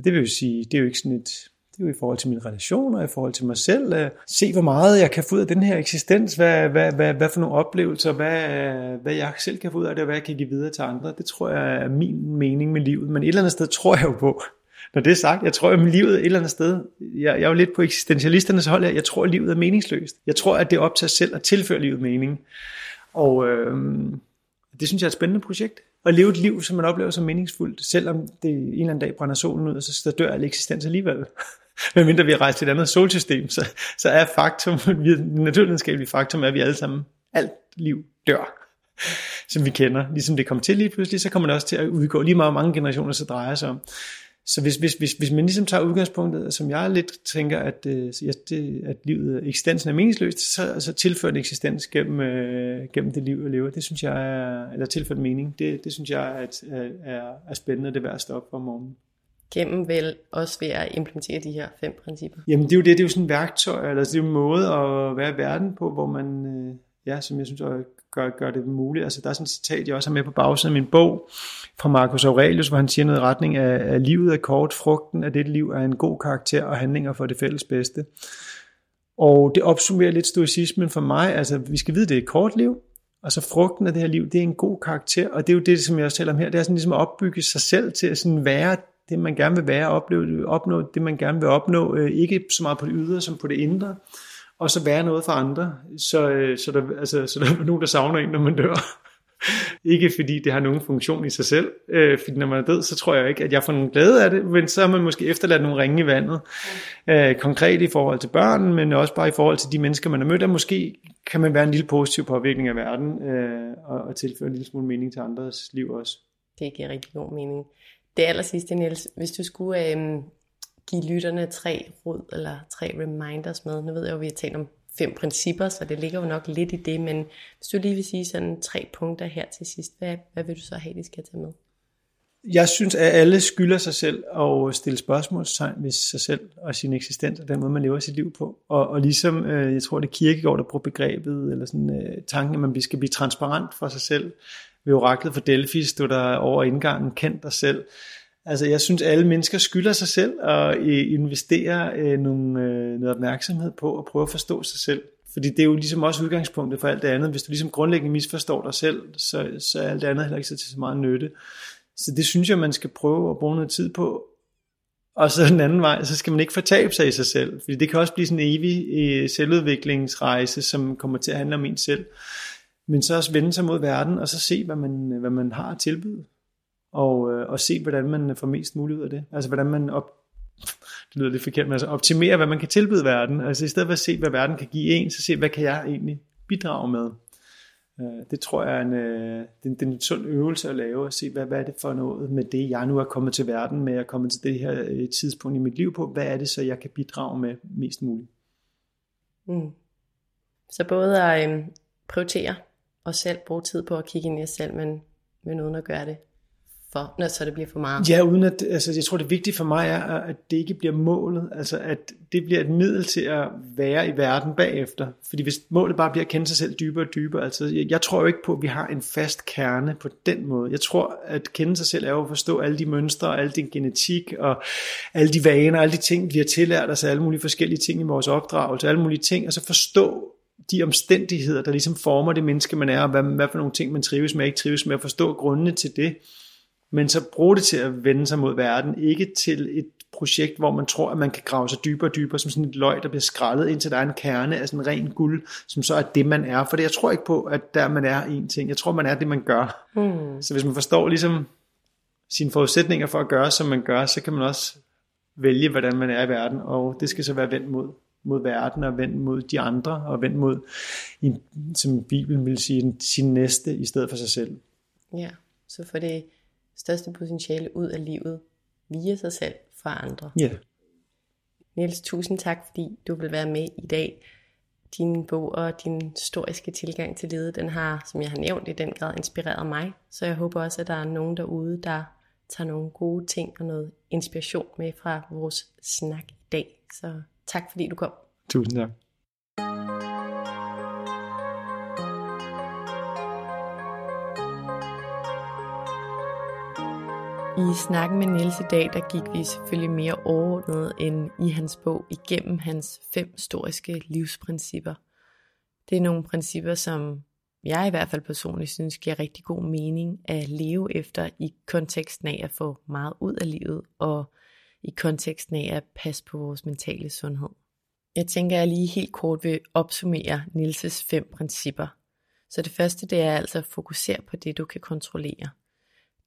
det vil jo sige, det er jo ikke sådan et det er jo i forhold til mine relationer, i forhold til mig selv. At se, hvor meget jeg kan få ud af den her eksistens. Hvad, hvad, hvad, hvad for nogle oplevelser, hvad, øh, hvad jeg selv kan få ud af det, og hvad jeg kan give videre til andre. Det tror jeg er min mening med livet. Men et eller andet sted tror jeg jo på, når det er sagt, jeg tror, at livet et eller andet sted, jeg, jeg er jo lidt på eksistentialisternes hold her, jeg tror, at livet er meningsløst. Jeg tror, at det er op til os selv at tilføre livet mening. Og øh, det synes jeg er et spændende projekt at leve et liv, som man oplever som meningsfuldt, selvom det en eller anden dag brænder solen ud, og så dør al eksistens alligevel. Men mindre vi har rejst til et andet solsystem, så, så er faktum, naturvidenskabelige faktum, er, at vi alle sammen, alt liv dør, som vi kender. Ligesom det kom til lige pludselig, så kommer det også til at udgå lige meget mange generationer, så drejer sig om. Så hvis, hvis, hvis, hvis man ligesom tager udgangspunktet, som jeg lidt tænker, at, øh, det, at livet, eksistensen er meningsløst, så, så tilfører en eksistens gennem, øh, gennem det liv, jeg lever. Det synes jeg er, eller tilført mening, det, det synes jeg er, er, er spændende, det er værd at stå op for morgenen gennem vel også ved at implementere de her fem principper? Jamen det er jo det, det er jo sådan et værktøj, eller det er jo en måde at være i verden på, hvor man, øh, ja, som jeg synes gør, gør det muligt. Altså der er sådan et citat, jeg også har med på bagsiden af min bog, fra Marcus Aurelius, hvor han siger noget i retning af, at livet er kort, frugten af det liv er en god karakter og handlinger for det fælles bedste. Og det opsummerer lidt stoicismen for mig, altså vi skal vide, det er et kort liv, og så frugten af det her liv, det er en god karakter, og det er jo det, som jeg også taler om her, det er sådan ligesom at opbygge sig selv til at sådan være det, man gerne vil være, opleve, opnå det, man gerne vil opnå, øh, ikke så meget på det ydre som på det indre, og så være noget for andre, så, øh, så, der, altså, så der er nogen, der savner en, når man dør. ikke fordi det har nogen funktion i sig selv, øh, fordi når man er død, så tror jeg ikke, at jeg får nogen glæde af det, men så har man måske efterladt nogle ringe i vandet, øh, konkret i forhold til børn, men også bare i forhold til de mennesker, man har mødt, og måske kan man være en lille positiv påvirkning af verden, øh, og, og tilføre en lille smule mening til andres liv også. Det giver rigtig god mening. Det aller sidste, Niels, hvis du skulle øh, give lytterne tre råd eller tre reminders med, nu ved jeg jo, at vi har talt om fem principper, så det ligger jo nok lidt i det, men hvis du lige vil sige sådan tre punkter her til sidst, hvad, hvad vil du så have, de skal tage med? Jeg synes, at alle skylder sig selv at stille spørgsmålstegn ved sig selv og sin eksistens og den måde, man lever sit liv på. Og, og ligesom, øh, jeg tror, det er Kirkegaard, der bruger begrebet, eller sådan øh, tanken, at man skal blive transparent for sig selv ved oraklet for Delphi stod der over indgangen, kend dig selv. Altså jeg synes, alle mennesker skylder sig selv at øh, investere øh, nogle, øh, noget opmærksomhed på at prøve at forstå sig selv. Fordi det er jo ligesom også udgangspunktet for alt det andet. Hvis du ligesom grundlæggende misforstår dig selv, så, så er alt det andet heller ikke så til så meget nytte. Så det synes jeg, man skal prøve at bruge noget tid på. Og så den anden vej, så skal man ikke fortabe sig i sig selv. Fordi det kan også blive sådan en evig øh, selvudviklingsrejse, som kommer til at handle om en selv men så også vende sig mod verden, og så se, hvad man, hvad man har at tilbyde og, øh, og se, hvordan man får mest muligt ud af det. Altså, hvordan man op, det lyder lidt forkert, men altså optimere, hvad man kan tilbyde verden. Altså, i stedet for at se, hvad verden kan give en, så se, hvad kan jeg egentlig bidrage med. Øh, det tror jeg er en, øh, det er en sund øvelse at lave, at se, hvad, hvad er det for noget med det, jeg nu er kommet til verden med, at komme til det her øh, tidspunkt i mit liv på, hvad er det så, jeg kan bidrage med mest muligt. Mm. Så både at øhm, prioritere og selv bruge tid på at kigge ind i os selv, men, men uden at gøre det for, når så det bliver for meget. Ja, uden at, altså jeg tror det vigtige for mig er, at det ikke bliver målet, altså at det bliver et middel til at være i verden bagefter. Fordi hvis målet bare bliver at kende sig selv dybere og dybere, altså jeg, jeg tror jo ikke på, at vi har en fast kerne på den måde. Jeg tror, at kende sig selv er jo at forstå alle de mønstre, og al din genetik, og alle de vaner, alle de ting, vi har tillært os, alle mulige forskellige ting i vores opdragelse, alle mulige ting, og så forstå de omstændigheder, der ligesom former det menneske, man er, og hvad, hvad for nogle ting, man trives med, og ikke trives med, at forstå grundene til det men så brug det til at vende sig mod verden, ikke til et projekt, hvor man tror, at man kan grave sig dybere og dybere, som sådan et løg, der bliver skrællet, indtil der er en kerne af sådan ren guld, som så er det, man er. For jeg tror ikke på, at der man er en ting. Jeg tror, man er det, man gør. Mm. Så hvis man forstår ligesom sine forudsætninger for at gøre, som man gør, så kan man også vælge, hvordan man er i verden, og det skal så være vendt mod, mod verden, og vendt mod de andre, og vendt mod, som Bibelen vil sige, sin næste, i stedet for sig selv. Ja, så for det største potentiale ud af livet via sig selv fra andre. Ja. Yeah. Niels, tusind tak, fordi du vil være med i dag. Din bog og din historiske tilgang til livet, den har, som jeg har nævnt, i den grad inspireret mig. Så jeg håber også, at der er nogen derude, der tager nogle gode ting og noget inspiration med fra vores snak i dag. Så tak fordi du kom. Tusind tak. I snakken med Niels i dag, der gik vi selvfølgelig mere overordnet end i hans bog igennem hans fem historiske livsprincipper. Det er nogle principper, som jeg i hvert fald personligt synes giver rigtig god mening at leve efter i konteksten af at få meget ud af livet og i konteksten af at passe på vores mentale sundhed. Jeg tænker, at jeg lige helt kort vil opsummere Nilses fem principper. Så det første, det er altså at fokusere på det, du kan kontrollere –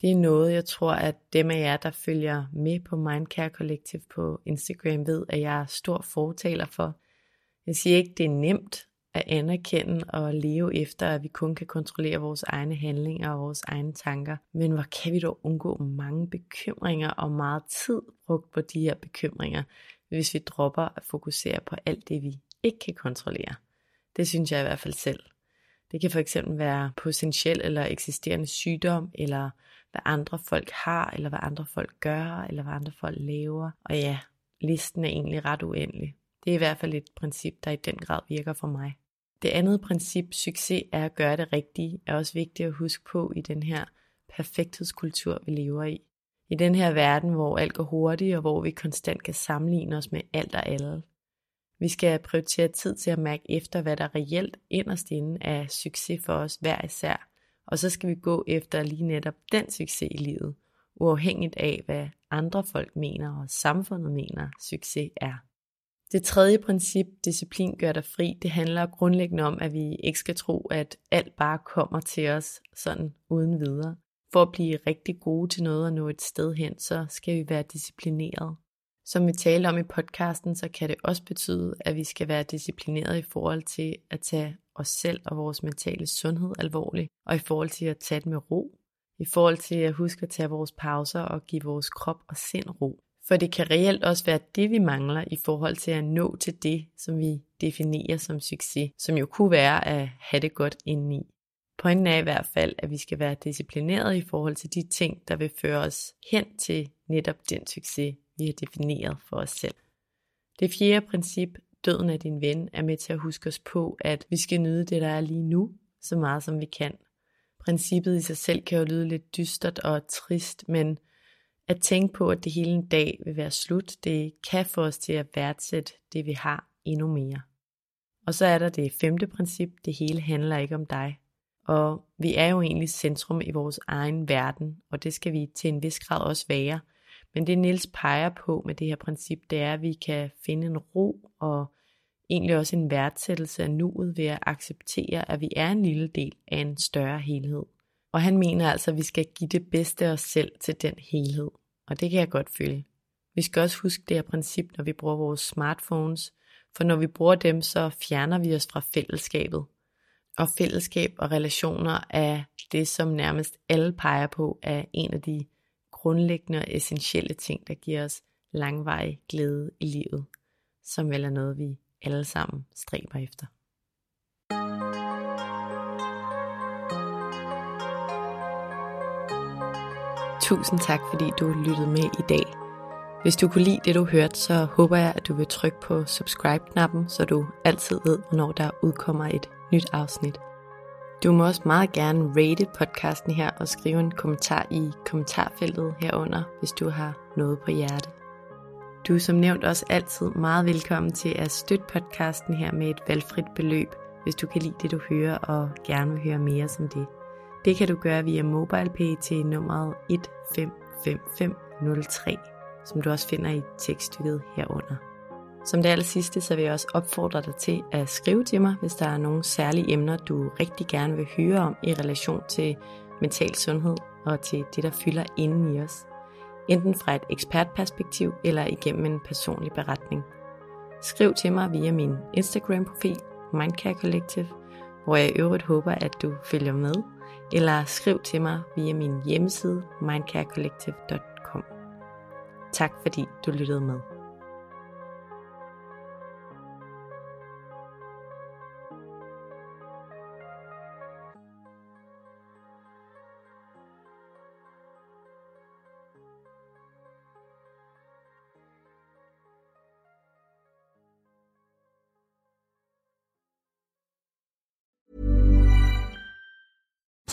det er noget, jeg tror, at dem af jer, der følger med på Mindcare Collective på Instagram, ved, at jeg er stor fortaler for. Jeg siger ikke, det er nemt at anerkende og leve efter, at vi kun kan kontrollere vores egne handlinger og vores egne tanker. Men hvor kan vi dog undgå mange bekymringer og meget tid brugt på de her bekymringer, hvis vi dropper at fokusere på alt det, vi ikke kan kontrollere. Det synes jeg i hvert fald selv. Det kan for eksempel være potentiel eller eksisterende sygdom, eller hvad andre folk har, eller hvad andre folk gør, eller hvad andre folk laver. Og ja, listen er egentlig ret uendelig. Det er i hvert fald et princip, der i den grad virker for mig. Det andet princip, succes, er at gøre det rigtige, er også vigtigt at huske på i den her perfekthedskultur, vi lever i. I den her verden, hvor alt går hurtigt, og hvor vi konstant kan sammenligne os med alt og alle. Vi skal prioritere tid til at mærke efter, hvad der reelt inderst inde er succes for os hver især, og så skal vi gå efter lige netop den succes i livet, uafhængigt af, hvad andre folk mener og samfundet mener, succes er. Det tredje princip, disciplin gør dig fri, det handler grundlæggende om, at vi ikke skal tro, at alt bare kommer til os sådan uden videre. For at blive rigtig gode til noget og nå et sted hen, så skal vi være disciplineret. Som vi talte om i podcasten, så kan det også betyde, at vi skal være disciplineret i forhold til at tage os selv og vores mentale sundhed alvorligt, og i forhold til at tage det med ro, i forhold til at huske at tage vores pauser og give vores krop og sind ro. For det kan reelt også være det, vi mangler i forhold til at nå til det, som vi definerer som succes, som jo kunne være at have det godt indeni. Pointen er i hvert fald, at vi skal være disciplineret i forhold til de ting, der vil føre os hen til netop den succes, vi har defineret for os selv. Det fjerde princip, døden af din ven, er med til at huske os på, at vi skal nyde det, der er lige nu, så meget som vi kan. Princippet i sig selv kan jo lyde lidt dystert og trist, men at tænke på, at det hele en dag vil være slut, det kan få os til at værdsætte det, vi har endnu mere. Og så er der det femte princip, det hele handler ikke om dig. Og vi er jo egentlig centrum i vores egen verden, og det skal vi til en vis grad også være – men det Nils peger på med det her princip, det er, at vi kan finde en ro og egentlig også en værdsættelse af nuet ved at acceptere, at vi er en lille del af en større helhed. Og han mener altså, at vi skal give det bedste af os selv til den helhed. Og det kan jeg godt føle. Vi skal også huske det her princip, når vi bruger vores smartphones, for når vi bruger dem, så fjerner vi os fra fællesskabet. Og fællesskab og relationer er det, som nærmest alle peger på, er en af de grundlæggende og essentielle ting, der giver os langvarig glæde i livet, som vel er noget, vi alle sammen stræber efter. Tusind tak, fordi du lyttede med i dag. Hvis du kunne lide det, du hørte, så håber jeg, at du vil trykke på subscribe-knappen, så du altid ved, hvornår der udkommer et nyt afsnit. Du må også meget gerne rate podcasten her og skrive en kommentar i kommentarfeltet herunder, hvis du har noget på hjerte. Du er som nævnt også altid meget velkommen til at støtte podcasten her med et valgfrit beløb, hvis du kan lide det, du hører og gerne vil høre mere som det. Det kan du gøre via MobilePay til nummeret 155503, som du også finder i tekststykket herunder. Som det aller sidste, så vil jeg også opfordre dig til at skrive til mig, hvis der er nogle særlige emner, du rigtig gerne vil høre om i relation til mental sundhed og til det, der fylder inden i os. Enten fra et ekspertperspektiv eller igennem en personlig beretning. Skriv til mig via min Instagram-profil, Mindcare Collective, hvor jeg i øvrigt håber, at du følger med, eller skriv til mig via min hjemmeside mindcarecollective.com. Tak fordi du lyttede med.